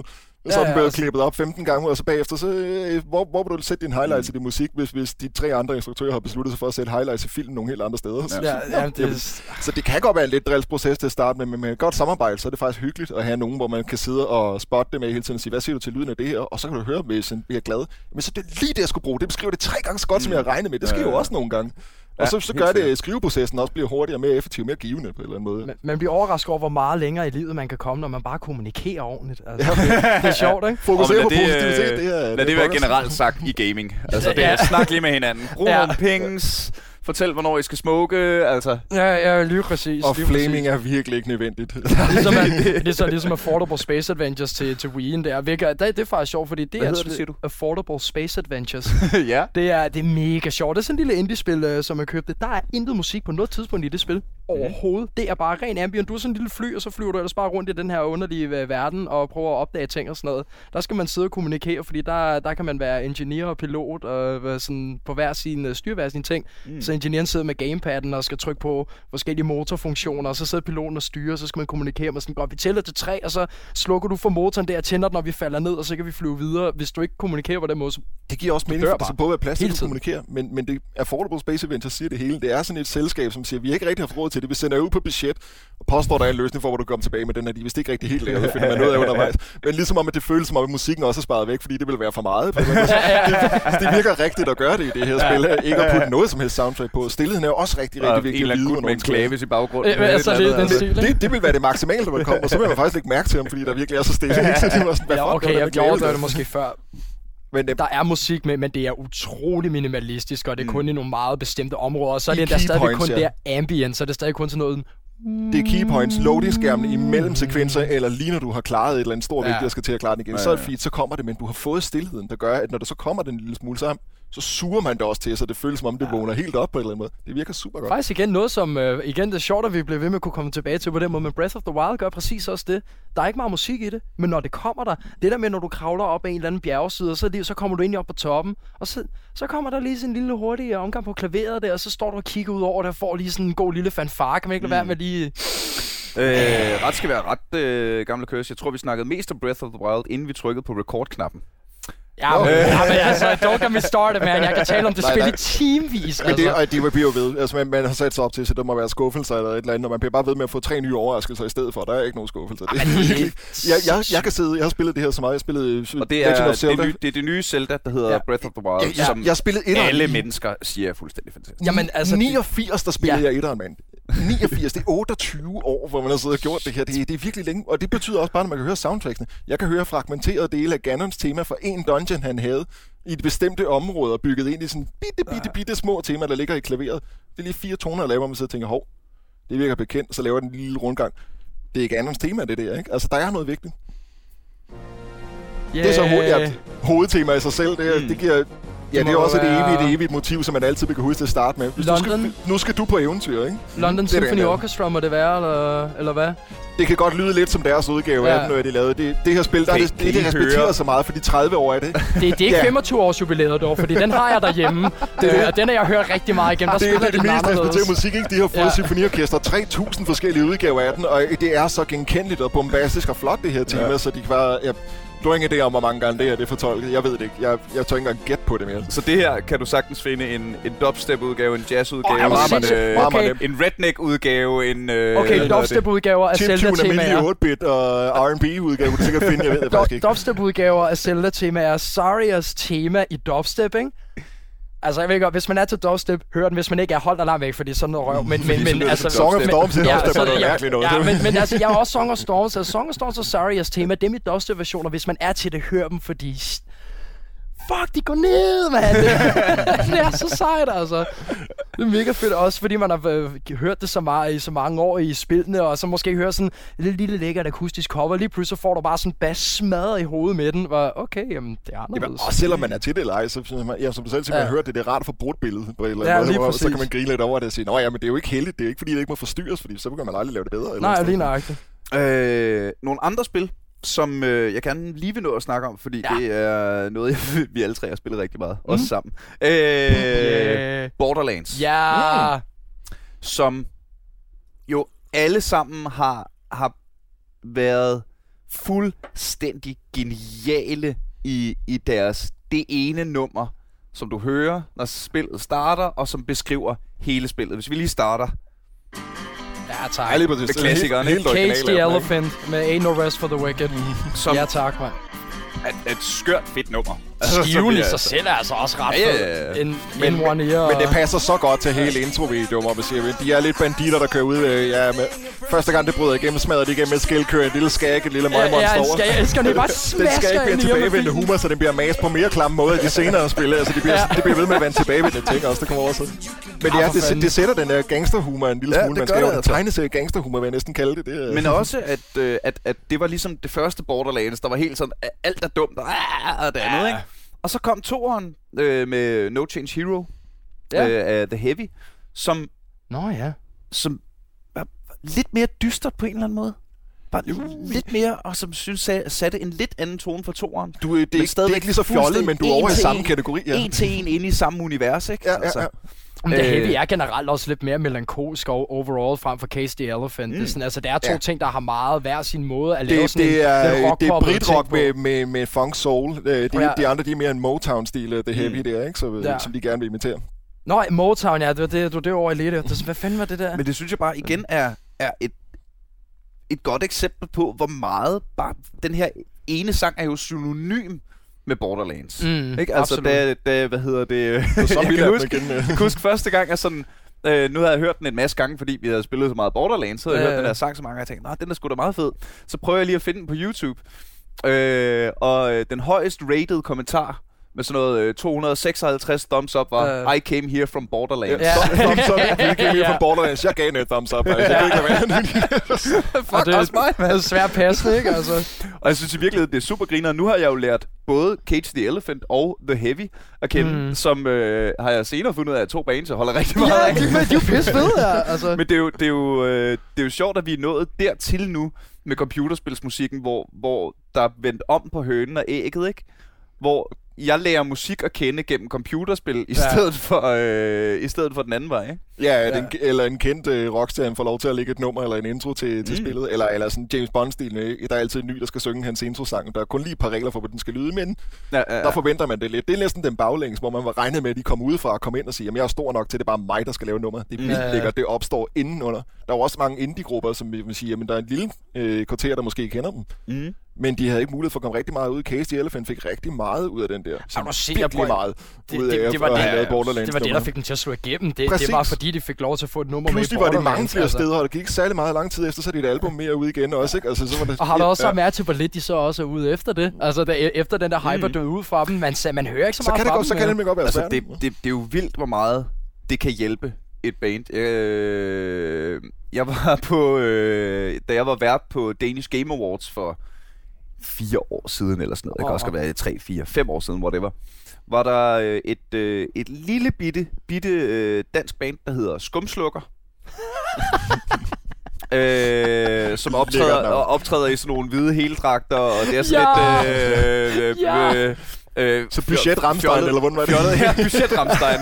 [SPEAKER 1] Så ja, den blev ja, klippet op 15 gange, og så bagefter, så, øh, hvor, hvor vil du sætte din highlights mm. i din musik, hvis, hvis de tre andre instruktører har besluttet sig for at sætte highlights i filmen nogle helt andre steder? Ja. Så, ja, ja, det... Jamen, så det kan godt være en lidt drillsproces til at starte med, men med et godt samarbejde, så er det faktisk hyggeligt at have nogen, hvor man kan sidde og spotte det med hele tiden og sige, hvad siger du til lyden af det her? Og så kan du høre, hvis han bliver glad. Men så det er lige det, jeg skulle bruge. Det beskriver det tre gange så godt, mm. som jeg regnet med. Det sker jo også nogle gange. Ja, og så, så gør det, at skriveprocessen også bliver hurtigere, mere effektiv, mere givende på en eller anden måde.
[SPEAKER 3] Man, man bliver overrasket over, hvor meget længere i livet man kan komme, når man bare kommunikerer ordentligt. Altså, det, det er sjovt, ikke?
[SPEAKER 1] Fokusere på positivitet,
[SPEAKER 2] det,
[SPEAKER 1] det er...
[SPEAKER 2] Lad det, det være generelt sagt i gaming. Altså, det er snak lige med hinanden. Brug ja. nogle pings Fortæl, hvornår I skal smoke, altså.
[SPEAKER 3] Ja, ja, lige præcis.
[SPEAKER 1] Og
[SPEAKER 3] lige
[SPEAKER 1] flaming præcis. er virkelig ikke nødvendigt.
[SPEAKER 3] ligesom, er, ligesom, ligesom Affordable Space Adventures til, til Wii'en der. Hvilket, det, det er faktisk sjovt, fordi det
[SPEAKER 2] Hvad
[SPEAKER 3] er...
[SPEAKER 2] det, siger du?
[SPEAKER 3] Affordable Space Adventures.
[SPEAKER 2] ja.
[SPEAKER 3] Det er, det er mega sjovt. Det er sådan en lille indie-spil, uh, som jeg købte. Der er intet musik på noget tidspunkt i det spil. Overhovedet. Det er bare ren ambient. Du er sådan en lille fly, og så flyver du ellers bare rundt i den her underlige uh, verden og prøver at opdage ting og sådan noget. Der skal man sidde og kommunikere, fordi der, der kan man være ingeniør og pilot og uh, sådan på hver sin uh, styre hver sin ting. Mm. Så ingeniøren sidder med game gamepadden og skal trykke på forskellige motorfunktioner, og så sidder piloten og styrer, og så skal man kommunikere med sådan, godt, vi tæller til tre, og så slukker du for motoren der, tænder den, når vi falder ned, og så kan vi flyve videre. Hvis du ikke kommunikerer på den måde, så
[SPEAKER 1] Det giver også mening, for der skal både være plads til at kommunikere, men, men det Affordable Space Adventure siger det hele. Det er sådan et selskab, som siger, vi har ikke rigtig haft råd til det, vi sender ud på budget, og påstår, der er en løsning for, hvor du kommer tilbage med den her. De vidste ikke rigtig helt lavet, det finder man noget af undervejs. Men ligesom om, at det føles som om, at musikken også er sparet væk, fordi det vil være for meget. det, det, virker rigtigt at gøre det i det her spil. Ikke at putte noget som helst soundtrack på. Stillheden er også rigtig, rigtig vigtig
[SPEAKER 2] eller andet gut med en klavis i baggrunden.
[SPEAKER 3] Øh, altså, det, den
[SPEAKER 1] stil, det, det, vil være det maksimale, når man kommer, og så vil man faktisk ikke mærke til ham, fordi der virkelig er så stille. Ikke? Så det var sådan, hvad
[SPEAKER 3] ja, okay, jeg gjorde det måske før. Men det, der er musik med, men det er utrolig minimalistisk, og det er mm. kun i nogle meget bestemte områder. Så er det der stadig points, kun ja. der ambient, så er det stadig kun sådan noget
[SPEAKER 1] det er keypoints, loading-skærmen imellem sekvenser, eller lige når du har klaret et eller andet stort ja. vigtigt, der skal til at klare den igen, ja, ja. så er det fint, så kommer det, men du har fået stillheden, der gør, at når der så kommer den lille smule, så så suger man det også til, så det føles som om, det ja. vågner helt op på en eller anden måde. Det virker super godt.
[SPEAKER 3] Faktisk igen noget, som øh, igen det er sjovt, at vi bliver ved med at kunne komme tilbage til på den måde, men Breath of the Wild gør præcis også det. Der er ikke meget musik i det, men når det kommer der, det der med, når du kravler op ad en eller anden bjergside, så, lige, så kommer du ind op på toppen, og så, så kommer der lige sådan en lille hurtig omgang på klaveret der, og så står du og kigger ud over det, og får lige sådan en god lille fanfare. Kan man ikke lade mm. være med lige...
[SPEAKER 2] Øh, ret skal være ret, øh, gamle køs. Jeg tror, vi snakkede mest om Breath of the Wild, inden vi trykkede på record-knappen.
[SPEAKER 3] Ja, men, ja, men altså, don't get me started, man. Jeg kan tale om det spil i teamvis.
[SPEAKER 1] Altså. Det, og det bliver ved. Altså, man, man har sat sig op til, så der må være skuffelser eller et eller andet, og man bliver bare ved med at få tre nye overraskelser i stedet for. Der er ikke nogen skuffelser. Det, det, jeg, jeg, jeg, kan sidde, jeg har spillet det her så meget. Jeg spillede
[SPEAKER 2] og det er, det, nye, det er det nye Zelda, der hedder ja. Breath of the Wild,
[SPEAKER 1] ja, som jeg spillede
[SPEAKER 2] alle i... mennesker siger er fuldstændig fantastisk.
[SPEAKER 1] Jamen, altså, 89, der spillede ja. jeg etteren, mand. 89, det er 28 år, hvor man har siddet og gjort det her. Det, det er virkelig længe, og det betyder også bare, at man kan høre soundtracksene. Jeg kan høre fragmenterede dele af Ganons tema fra en dungeon, han havde i et bestemte område, bygget ind i sådan bitte, bitte, bitte små temaer, der ligger i klaveret. Det er lige fire toner, jeg laver, hvor man sidder og tænker, hov, det virker bekendt, så laver den en lille rundgang. Det er Ganons tema, det der, ikke? Altså, der er noget vigtigt. Yeah. Det er så hoved, hovedtema i sig selv. Det, mm. det giver Ja, det er også være... et evigt, et evigt motiv, som man altid kunne huske at starte med. Hvis London. Du skal, nu skal du på eventyr, ikke?
[SPEAKER 3] London det Symphony Orchestra må det være, eller, eller hvad?
[SPEAKER 1] Det kan godt lyde lidt som deres udgave ja. af den, de lavede. Det, det her spil, der er det, det, det respekteret så meget for de 30 år af det.
[SPEAKER 3] Det, det er ikke ja. 25 års jubilæet dog, fordi den har jeg derhjemme. det, øh, og den har jeg hørt rigtig meget igennem. Der
[SPEAKER 1] det, det, det, det mest respekterede musik, ikke? De har fået ja. symfoniorkester, 3.000 forskellige udgaver af den, og det er så genkendeligt og bombastisk og flot, det her tema, ja. så de kan være... Ja, Du har ingen idé om, hvor mange gange det er, det er fortolket. Jeg ved det ikke. Jeg, jeg tør ikke engang gætte på det mere.
[SPEAKER 2] Så det her kan du sagtens finde en, en dubstep-udgave, en jazz-udgave, øh,
[SPEAKER 1] Meget, meget
[SPEAKER 3] Okay.
[SPEAKER 2] en redneck-udgave, en... Øh,
[SPEAKER 3] Okay, dubstep-udgaver af
[SPEAKER 1] er
[SPEAKER 3] Zelda-temaer.
[SPEAKER 1] mini 8-bit og R&B-udgave, du sikkert finde. Jeg ved det faktisk ikke.
[SPEAKER 3] Dubstep-udgaver af Zelda-temaer. Sarias tema i dubstep, ikke? Altså, jeg ved godt, hvis man er til dubstep, hør den. Hvis man ikke er, hold dig langt væk, fordi sådan noget røv. Men, men, men,
[SPEAKER 2] det
[SPEAKER 3] altså,
[SPEAKER 1] Song of. Storms
[SPEAKER 3] så
[SPEAKER 1] er noget
[SPEAKER 3] ja,
[SPEAKER 1] mærkeligt noget.
[SPEAKER 3] Ja, men, men altså, jeg har også Song of Storms. Altså, Song of Storms og Sarias tema, dem i dubstep-versioner, hvis man er til det, hør dem, fordi... Fuck, de går ned, mand! det er så sejt, altså. Det er mega fedt, også fordi man har øh, hørt det så meget i så mange år i spillene, og så måske hører sådan et lille, lille lækkert akustisk cover. Lige pludselig så får du bare sådan en bas smadret i hovedet med den. Var, okay, jamen, det er
[SPEAKER 1] Jamen,
[SPEAKER 3] anderledes.
[SPEAKER 1] og selvom man er til det eller ej, så synes man, ja, som du selv siger, man
[SPEAKER 3] Ja.
[SPEAKER 1] har hørt det, det er rart at få brudt billedet på et eller
[SPEAKER 3] Ja,
[SPEAKER 1] andet
[SPEAKER 3] lige
[SPEAKER 1] måde, så kan man grine lidt over det og sige, nå ja, men det er jo ikke heldigt, det er ikke fordi, det ikke må forstyrres, fordi så kan man aldrig lave det bedre. Eller
[SPEAKER 3] Nej, lige nøjagtigt.
[SPEAKER 2] Øh, nogle andre spil, som øh, jeg gerne lige vil nå at snakke om, fordi
[SPEAKER 3] Ja.
[SPEAKER 2] det er noget, jeg, vi alle tre har spillet rigtig meget. Mm. Også
[SPEAKER 3] Mhm.
[SPEAKER 2] sammen. Øh,
[SPEAKER 3] Yeah.
[SPEAKER 2] Borderlands.
[SPEAKER 3] Ja.
[SPEAKER 1] Mm.
[SPEAKER 2] Som jo alle sammen har, har været fuldstændig geniale i, i deres det ene nummer, som du hører, når spillet starter, og som beskriver hele spillet. Hvis vi lige starter
[SPEAKER 3] Ja, tak.
[SPEAKER 1] Ja, lige præcis.
[SPEAKER 2] Med
[SPEAKER 1] Det er
[SPEAKER 2] klassikeren,
[SPEAKER 1] helt-
[SPEAKER 2] ikke?
[SPEAKER 1] helt
[SPEAKER 3] Cage the? Elephant med Ain't No Rest for the Wicked.
[SPEAKER 2] som
[SPEAKER 3] Ja, tak, mand.
[SPEAKER 2] er et skørt fedt nummer.
[SPEAKER 3] Skiven i
[SPEAKER 2] bliver-
[SPEAKER 3] sig selv er altså også ret
[SPEAKER 2] Ja, ja, ja.
[SPEAKER 3] En,
[SPEAKER 1] Men-
[SPEAKER 3] en one ear.
[SPEAKER 1] Men det passer så godt til hele introvideoen, hvor man siger, at de er lidt banditter, der kører ud. Øh, ja, med, første gang det bryder igennem, smadrer de igennem et skældkører, en lille skæg, et lille
[SPEAKER 3] Ja, ja,
[SPEAKER 1] møgmonster
[SPEAKER 3] jeg
[SPEAKER 1] over.
[SPEAKER 3] elsker, jeg elsker, det bare
[SPEAKER 1] Den
[SPEAKER 3] smasker
[SPEAKER 1] skal ikke
[SPEAKER 3] ind
[SPEAKER 1] blive
[SPEAKER 3] i
[SPEAKER 1] tilbagevendende humor, så den bliver mas på mere klamme måde i de senere spil. Altså, de bliver,
[SPEAKER 3] Ja.
[SPEAKER 1] det bliver ved med at vende tilbage ved den ting også, der kommer over sig. Men
[SPEAKER 3] Ah,
[SPEAKER 1] ja,
[SPEAKER 3] for
[SPEAKER 1] det, det, sætter den der gangsterhumor en lille
[SPEAKER 2] Ja,
[SPEAKER 1] smule.
[SPEAKER 2] det
[SPEAKER 1] Man
[SPEAKER 2] gør
[SPEAKER 1] skal jo
[SPEAKER 2] det
[SPEAKER 1] en
[SPEAKER 2] altså.
[SPEAKER 1] tegneserie gangsterhumor, vil jeg næsten kalde det. det
[SPEAKER 2] Men også, at, øh, at, at det var ligesom det første Borderlands, der var helt sådan, alt er dumt, og, ah, og det andet,
[SPEAKER 3] Ja.
[SPEAKER 2] ikke? Og så kom toeren øh, med No Change Hero
[SPEAKER 3] Ja.
[SPEAKER 2] øh, af The Heavy, som,
[SPEAKER 3] Nå ja.
[SPEAKER 2] som var lidt mere dystert på en eller anden måde. Bare lidt mere, og som synes satte en lidt anden tone for toeren.
[SPEAKER 1] Du, det, er ikke, det er ikke lige så fjollet, men du er over i samme kategori. Ja.
[SPEAKER 2] En til en inde i samme univers, ikke? Altså,
[SPEAKER 1] Ja, ja, ja.
[SPEAKER 3] Men det
[SPEAKER 2] Øh.
[SPEAKER 3] heavy er generelt også lidt mere melankolsk og overall frem for Case the Elephant. Mm. Det, er sådan, altså, det er to
[SPEAKER 1] Ja.
[SPEAKER 3] ting, der har meget hver sin måde at lave
[SPEAKER 1] Det,
[SPEAKER 3] sådan
[SPEAKER 1] det,
[SPEAKER 3] en,
[SPEAKER 1] er,
[SPEAKER 3] lidt
[SPEAKER 1] det er britrock med, med, med funk soul. Øh, De,
[SPEAKER 3] Ja.
[SPEAKER 1] de andre de er mere en Motown-stil, øh, det heavy der, ikke? Så,
[SPEAKER 3] Ja.
[SPEAKER 1] som de gerne vil imitere.
[SPEAKER 3] Nå, Motown, ja, det var det, du det over i lidt. Det, hvad fanden var det der?
[SPEAKER 2] Men det synes jeg bare igen er, er et, et godt eksempel på, hvor meget bare den her ene sang er jo synonym med Borderlands.
[SPEAKER 3] Mm,
[SPEAKER 2] ikke? Altså, da, da, hvad hedder det?
[SPEAKER 1] Så
[SPEAKER 2] jeg kan
[SPEAKER 1] jeg
[SPEAKER 2] huske, jeg kan huske første gang, jeg sådan... Øh, nu havde jeg hørt den en masse gange, fordi vi havde spillet så meget Borderlands, så havde jeg
[SPEAKER 3] Ja,
[SPEAKER 2] hørt den der sang så mange gange, og jeg tænkte, den er sgu da meget fed. Så prøver jeg lige at finde den på YouTube. Øh, og øh, den højest rated kommentar med sådan noget øh, 256 thumbs up var,
[SPEAKER 3] Øh.
[SPEAKER 2] I came here from Borderlands.
[SPEAKER 3] Ja.
[SPEAKER 1] Thumb- thumbs up. Kan
[SPEAKER 3] Ja.
[SPEAKER 1] ja. fra Borderlands. Jeg gav et thumbs up. Altså. Jeg kan ikke være.
[SPEAKER 2] Fuck,
[SPEAKER 3] det,
[SPEAKER 2] også mig,
[SPEAKER 3] Det er svært passende, ikke? Altså.
[SPEAKER 2] Og jeg synes i virkeligheden, det er super griner. Nu har jeg jo lært både Cage the Elephant og The Heavy at kende,
[SPEAKER 3] Mm.
[SPEAKER 2] som øh, har jeg senere fundet ud af, at to bands, holder rigtig meget
[SPEAKER 3] Ja,
[SPEAKER 2] af.
[SPEAKER 3] de, de er jo pisse fede, ja. Altså.
[SPEAKER 2] Men det er, jo, det, er jo, øh, det er jo sjovt, at vi er nået dertil nu med computerspilsmusikken, hvor, hvor der er vendt om på hønen og ægget, ikke? Hvor jeg lærer musik at kende gennem computerspil, i,
[SPEAKER 3] Ja.
[SPEAKER 2] stedet for, øh, i stedet for den anden vej, ikke?
[SPEAKER 1] Ja, at en, eller en kendt uh, rockstjerne får lov til at lægge et nummer eller en intro til, til
[SPEAKER 2] Mm.
[SPEAKER 1] spillet. Eller, eller sådan James Bond-stil. øh, Der er altid en ny, der skal synge hans introsang. Der er kun lige et par regler for, hvordan den skal lyde, men
[SPEAKER 2] Ja, ja,
[SPEAKER 1] der forventer man det lidt. Det er næsten den baglæns, hvor man var regnet med, at de kom udefra og kom ind og siger, at jeg er stor nok til, at det er bare mig, der skal lave nummer. Det er vildt
[SPEAKER 3] Ja.
[SPEAKER 1] lækkert. Det opstår indenunder. Der er jo også mange indie-grupper, som vil sige, at der er en lille øh, kvarter, der måske kender dem.
[SPEAKER 2] Mm.
[SPEAKER 1] Men de havde ikke mulighed for at komme rigtig meget ud. Case the Elephant fik rigtig meget ud af den der.
[SPEAKER 3] du se,
[SPEAKER 1] virkelig
[SPEAKER 3] jeg prøver-
[SPEAKER 1] meget
[SPEAKER 3] Det-
[SPEAKER 1] ud
[SPEAKER 3] det-
[SPEAKER 1] af
[SPEAKER 3] det var
[SPEAKER 1] at
[SPEAKER 3] det-
[SPEAKER 1] have lavet
[SPEAKER 2] ja,
[SPEAKER 1] Borderlands
[SPEAKER 3] Det var det, der fik den til at slå igennem. Det, det var fordi, de fik lov til at få et nummer
[SPEAKER 1] Pludselig
[SPEAKER 3] med
[SPEAKER 1] var
[SPEAKER 3] i
[SPEAKER 1] det mange flere
[SPEAKER 3] altså.
[SPEAKER 1] steder, og det gik ikke særlig meget lang tid efter, så er det et album mere ude igen også, ikke? Altså, så var det,
[SPEAKER 3] Og har du også
[SPEAKER 1] ja.
[SPEAKER 3] mærke til, hvor lidt de så også er ude efter det? Altså, da, efter den der hype er
[SPEAKER 2] Mm.
[SPEAKER 3] død ud fra dem, man, man hører ikke så,
[SPEAKER 1] Så
[SPEAKER 3] meget
[SPEAKER 1] kan det
[SPEAKER 3] fra
[SPEAKER 1] godt, så
[SPEAKER 3] dem,
[SPEAKER 1] kan det nemlig godt være
[SPEAKER 2] Altså, det, det, det er jo vildt, hvor meget det kan hjælpe et band. Øh, jeg var på, øh, da jeg var vært på Danish Game Awards for fire år siden, eller sådan noget. Det kan også være tre, fire, fem år siden, hvor det var. Der øh, et, øh, et lille bitte, bitte øh, dansk band, der hedder Skumslukker. øh, som optræder, optræder i sådan nogle hvide heldragter, og det er sådan
[SPEAKER 3] Ja!
[SPEAKER 2] lidt... Øh, øh,
[SPEAKER 3] Ja!
[SPEAKER 2] øh, Øh,
[SPEAKER 1] Så budget Rammstein,
[SPEAKER 2] fjollet-
[SPEAKER 1] eller hvordan var det?
[SPEAKER 2] Fjollet, ja, budget Rammstein.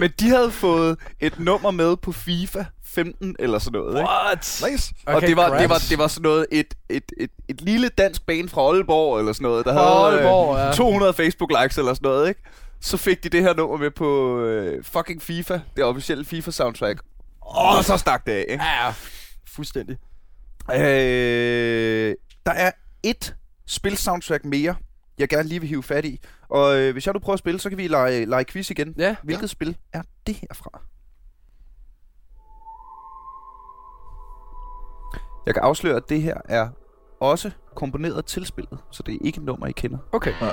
[SPEAKER 2] Men de havde fået et nummer med på FIFA 15 eller sådan noget, ikke?
[SPEAKER 3] What?
[SPEAKER 1] Nice.
[SPEAKER 2] Okay, og det var, det, var, det var sådan noget, et, et, et, et lille dansk band fra Aalborg eller sådan noget, der havde
[SPEAKER 3] Aalborg,
[SPEAKER 2] øh,
[SPEAKER 3] ja.
[SPEAKER 2] 200 Facebook-likes eller sådan noget, ikke? Så fik de det her nummer med på øh, fucking FIFA, det officielle FIFA-soundtrack. Og så stak det af, ikke?
[SPEAKER 3] Ja, fuldstændig.
[SPEAKER 2] Øh, der er et spil-soundtrack mere, jeg gerne lige vil hive fat i. Og øh, hvis jeg nu prøver at spille, så kan vi lege, lege quiz igen.
[SPEAKER 3] Ja.
[SPEAKER 2] Hvilket ja. spil er det herfra? Jeg kan afsløre, at det her er også komponeret til spillet, så det er ikke et nummer, I kender.
[SPEAKER 3] Okay.
[SPEAKER 1] Ja.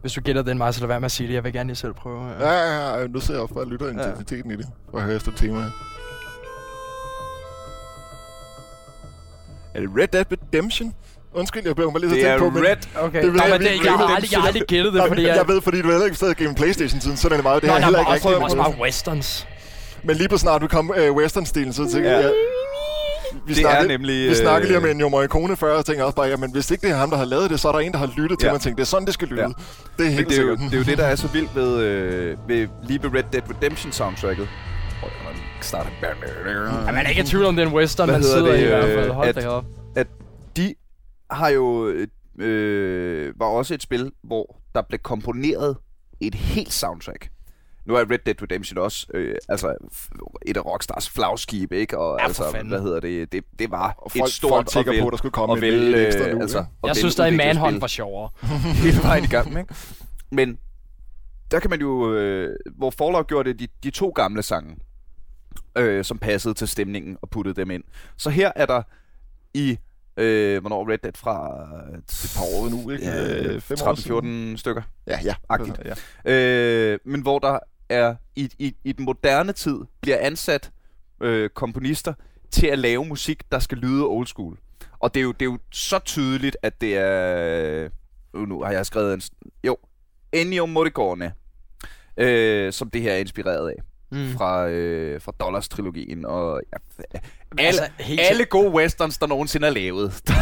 [SPEAKER 3] Hvis du gætter den mig, så lad være med at sige det. Jeg vil gerne lige selv prøve.
[SPEAKER 1] Ja, ja, ja. Nu ser jeg også bare lytter intensiteten i det. For at høre efter temaet. Er det Red Dead Redemption? Undskyld, jeg blev mig lige så
[SPEAKER 2] er
[SPEAKER 1] på, men...
[SPEAKER 2] Red.
[SPEAKER 3] Okay.
[SPEAKER 1] Det ved
[SPEAKER 3] Nå,
[SPEAKER 1] jeg
[SPEAKER 3] men det, jeg, har aldrig, jeg har aldrig gættet det, fordi
[SPEAKER 1] men
[SPEAKER 3] jeg...
[SPEAKER 1] jeg ved, fordi du heller ikke stadig gennem Playstation-tiden, så er det meget, det
[SPEAKER 3] Nå,
[SPEAKER 1] har heller
[SPEAKER 3] men
[SPEAKER 1] ikke rigtig...
[SPEAKER 3] også bare westerns.
[SPEAKER 1] Men lige på snart vi kom øh, western-stilen, så tænker
[SPEAKER 2] Ja.
[SPEAKER 1] jeg... Vi
[SPEAKER 2] Det er
[SPEAKER 1] snakkede,
[SPEAKER 2] nemlig,
[SPEAKER 1] Vi snakkede lige om
[SPEAKER 2] øh,
[SPEAKER 1] Ennio Morricone før, og tænkte også bare, jamen hvis ikke det er ham, der har lavet det, så er der en, der har lyttet til
[SPEAKER 2] Ja.
[SPEAKER 1] mig og tænkt, det er sådan, det skal lyde.
[SPEAKER 2] Ja.
[SPEAKER 1] Det er
[SPEAKER 2] Men
[SPEAKER 1] helt
[SPEAKER 2] det er, jo, det er jo det, der er så vildt ved, øh, ved lige ved Red Dead Redemption soundtracket. Starter.
[SPEAKER 3] Ja, man er ikke i tvivl om, det er en western,
[SPEAKER 2] Hvad
[SPEAKER 3] man sidder
[SPEAKER 2] det,
[SPEAKER 3] i, i hvert fald.
[SPEAKER 2] øh,
[SPEAKER 3] Hold
[SPEAKER 2] at-
[SPEAKER 3] da op.
[SPEAKER 2] de har jo øh, var også et spil, hvor der blev komponeret et helt soundtrack. Nu er Red Dead Redemption også øh, altså et af Rockstars flagskib, ikke? Og
[SPEAKER 3] Ja,
[SPEAKER 2] altså,
[SPEAKER 3] fanden.
[SPEAKER 2] hvad hedder det? Det, det var
[SPEAKER 1] Og
[SPEAKER 2] et
[SPEAKER 1] folk,
[SPEAKER 2] stort
[SPEAKER 1] folk
[SPEAKER 2] og vel,
[SPEAKER 1] på, at der skulle komme
[SPEAKER 2] og
[SPEAKER 1] en,
[SPEAKER 2] vel,
[SPEAKER 1] en ekstra
[SPEAKER 2] øh,
[SPEAKER 1] nu.
[SPEAKER 2] altså, og
[SPEAKER 3] Jeg synes stadig, Manhunt var sjovere.
[SPEAKER 2] hele vejen igennem, ikke? Men der kan man jo, øh, hvor Fallout gjorde det, de, de to gamle sange, øh, som passede til stemningen og puttede dem ind. Så her er der i, øh, hvornår Red Dead fra?
[SPEAKER 1] Et par år nu, ikke?
[SPEAKER 2] Ja,
[SPEAKER 1] Øh, fem år siden.
[SPEAKER 2] 13-14 stykker.
[SPEAKER 1] Ja, ja.
[SPEAKER 2] Agtigt.
[SPEAKER 1] ja.
[SPEAKER 2] Øh, men hvor der er i, i, i den moderne tid bliver ansat øh, komponister til at lave musik, der skal lyde old school. Og det er jo, det er jo så tydeligt, at det er... Uh, nu har jeg skrevet en... Jo, Ennio Morricone, øh, som det her er inspireret af.
[SPEAKER 3] Mm.
[SPEAKER 2] Fra, øh, fra Dollars-trilogien. Og ja, alle,
[SPEAKER 3] Altså,
[SPEAKER 2] altså,
[SPEAKER 3] helt
[SPEAKER 2] alle gode westerns, der nogensinde er lavet. Der,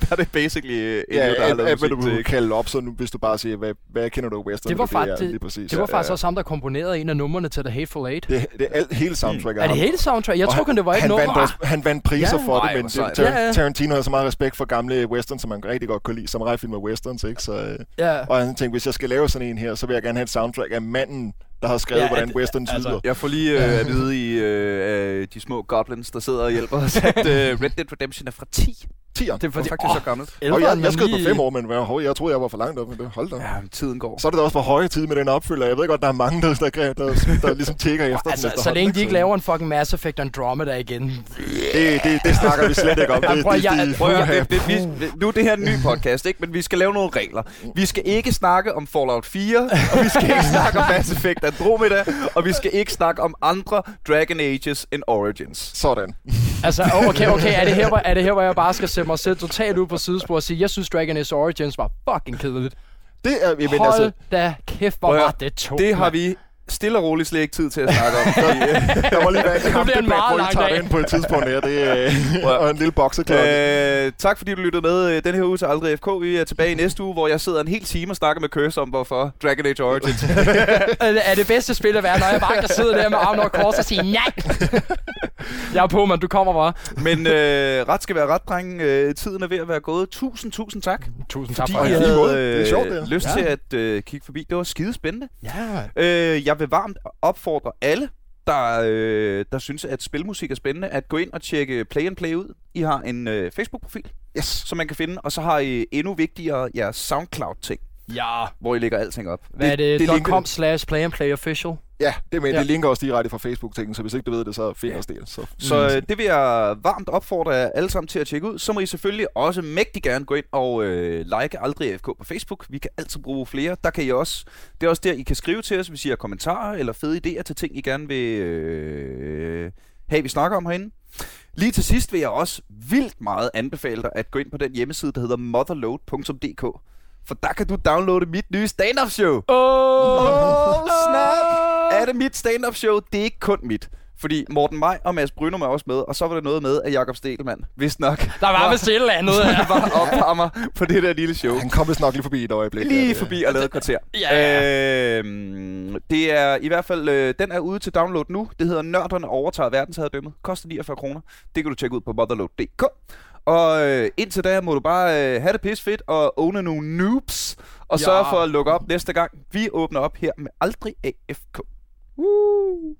[SPEAKER 2] der er det basically øh, Ennio,
[SPEAKER 1] Ja,
[SPEAKER 2] der har lavet
[SPEAKER 1] du
[SPEAKER 2] musik
[SPEAKER 1] vil
[SPEAKER 2] til.
[SPEAKER 1] kalde op, så nu, hvis du bare siger, hvad, hvad kender du western?
[SPEAKER 3] Det var
[SPEAKER 1] for er
[SPEAKER 3] faktisk-
[SPEAKER 1] lige præcis.
[SPEAKER 3] Det var
[SPEAKER 1] ja,
[SPEAKER 3] faktisk
[SPEAKER 1] ja.
[SPEAKER 3] også ham, der komponerede en af numrene til The Hateful Eight.
[SPEAKER 1] Det, det er alt, hele soundtrack
[SPEAKER 3] Er det hele soundtrack? Jeg tror kun, det var
[SPEAKER 1] han
[SPEAKER 3] nummer.
[SPEAKER 1] vandt, han vandt priser
[SPEAKER 3] Ja.
[SPEAKER 1] for
[SPEAKER 2] Ej,
[SPEAKER 1] det, men
[SPEAKER 2] sejt.
[SPEAKER 1] Tar-
[SPEAKER 3] Ja, ja.
[SPEAKER 1] Tarantino har så meget respekt for gamle westerns, som man rigtig godt kunne lide. Samurai-film og westerns, ikke? Så, øh,
[SPEAKER 3] Ja.
[SPEAKER 1] og han tænkte, hvis jeg skal lave sådan en her, så vil jeg gerne have et soundtrack af manden, der har skrevet,
[SPEAKER 3] Ja,
[SPEAKER 1] hvordan
[SPEAKER 3] at-
[SPEAKER 1] westerns
[SPEAKER 3] altså-
[SPEAKER 1] lyder.
[SPEAKER 2] Jeg får lige øh, at vide i øh, de små goblins, der sidder og hjælper os, at øh, Red Dead Redemption er fra 10.
[SPEAKER 1] Tieren.
[SPEAKER 3] Det er
[SPEAKER 2] Det
[SPEAKER 3] fordi,
[SPEAKER 2] faktisk
[SPEAKER 3] åh,
[SPEAKER 2] så gammelt.
[SPEAKER 1] Og jeg, jeg skrev på fem år, men hov, jeg troede, jeg var for langt op med det. Hold da.
[SPEAKER 2] Ja, tiden går.
[SPEAKER 1] Så er det da også på høje tid med den opfølger. Jeg ved godt, der er mange, der, der, der, der, der ligesom tækker efter
[SPEAKER 3] Altså,
[SPEAKER 1] den
[SPEAKER 3] så længe de ikke laver en fucking Mass Effect Andromeda igen.
[SPEAKER 1] Det, det, det snakker vi slet ikke om. Det,
[SPEAKER 3] prøv jeg-
[SPEAKER 2] Prøv det, det, vi, nu er det her en ny podcast, ikke? men vi skal lave nogle regler. Vi skal ikke snakke om Fallout 4, og vi skal ikke snakke om Mass Effect Andromeda, og vi skal ikke snakke om andre Dragon Ages and Origins.
[SPEAKER 1] Sådan.
[SPEAKER 3] Altså, okay, okay, er det, her, hvor, er det her, hvor jeg bare skal sætte mig selv totalt ud på sidespor og sige, jeg synes Dragon Age Origins var fucking kedeligt.
[SPEAKER 1] Det er, men
[SPEAKER 3] Hold
[SPEAKER 1] altså,
[SPEAKER 3] da kæft, hvor var det tungt.
[SPEAKER 2] Det har vi stille og roligt slet ikke tid til at snakke om. Fordi, øh,
[SPEAKER 1] der må lige være en
[SPEAKER 3] bliver en
[SPEAKER 1] kampdebat,
[SPEAKER 3] meget
[SPEAKER 1] hvor I
[SPEAKER 3] lang
[SPEAKER 1] tager
[SPEAKER 3] dag.
[SPEAKER 1] det ind på et tidspunkt her. Det er,
[SPEAKER 2] Prøv at-
[SPEAKER 1] og en lille bokseklokke.
[SPEAKER 2] Øh, tak fordi du lyttede med øh, den her uge til Aldrig FK. Vi er tilbage i næste uge, hvor jeg sidder en hel time og snakker med Curse om, hvorfor Dragon Age Origins.
[SPEAKER 3] Er- er det bedste spil at være, når jeg bare kan sidde der med armen over kors og sige nej. Jeg er på, man. Du kommer bare.
[SPEAKER 2] Men øh, ret skal være ret, drenge. Øh, tiden er ved at være gået. Tusind, tusind tak.
[SPEAKER 3] Tusind tak for
[SPEAKER 2] havde
[SPEAKER 1] måde. Det er
[SPEAKER 2] øh,
[SPEAKER 1] sjovt, det her.
[SPEAKER 2] lyst
[SPEAKER 3] Ja.
[SPEAKER 2] til at øh, kigge forbi. Det var skide spændende.
[SPEAKER 3] Ja,
[SPEAKER 2] Øh, jeg vil varmt opfordre alle, der, øh, der synes, at spilmusik er spændende, at gå ind og tjekke Play and Play ud. I har en øh, Facebook-profil,
[SPEAKER 1] Yes.
[SPEAKER 2] som man kan finde, og så har I endnu vigtigere jeres SoundCloud-ting,
[SPEAKER 3] ja.
[SPEAKER 2] hvor I lægger alting op.
[SPEAKER 3] Hvad er det?
[SPEAKER 1] det
[SPEAKER 3] det .com slash play and play official.
[SPEAKER 1] Ja, det, med,
[SPEAKER 3] Ja.
[SPEAKER 1] det linker også direkte fra Facebook-tingen, så hvis ikke du ved det, så find os det. Så.
[SPEAKER 2] Så øh, det vil jeg varmt opfordre jer alle sammen til at tjekke ud. Så må I selvfølgelig også mægtig gerne gå ind og øh, like Aldrig FK på Facebook. Vi kan altid bruge flere. Der kan I også, det er også der, I kan skrive til os, hvis I har kommentarer eller fede idéer til ting, I gerne vil øh, have, vi snakker om herinde. Lige til sidst vil jeg også vildt meget anbefale dig at gå ind på den hjemmeside, der hedder motherload.dk. For der kan du downloade mit nye stand-up show.
[SPEAKER 3] Oh,
[SPEAKER 2] snap! Er det mit stand-up show? Det er ikke kun mit. Fordi Morten Maj og Mads Brynum er også med, og så var det noget med, at Jakob Stelmann, vist nok,
[SPEAKER 3] Der var vist et eller andet her.
[SPEAKER 2] var opvarmer på det der lille show.
[SPEAKER 1] Han kom vist nok lige forbi et øjeblik.
[SPEAKER 2] Lige
[SPEAKER 1] der.
[SPEAKER 2] forbi og lavet et kvarter.
[SPEAKER 3] Ja, ja.
[SPEAKER 2] Øhm, det er i hvert fald, øh, den er ude til download nu. Det hedder Nørderne overtager verdensherredømmet. Koster 49 kroner. Det kan du tjekke ud på motherload.dk. Og øh, indtil da må du bare øh, have det pis fedt og owne nogle noobs. Og
[SPEAKER 3] Ja.
[SPEAKER 2] sørge for at lukke op næste gang. Vi åbner op her med Aldrig AFK. Woo!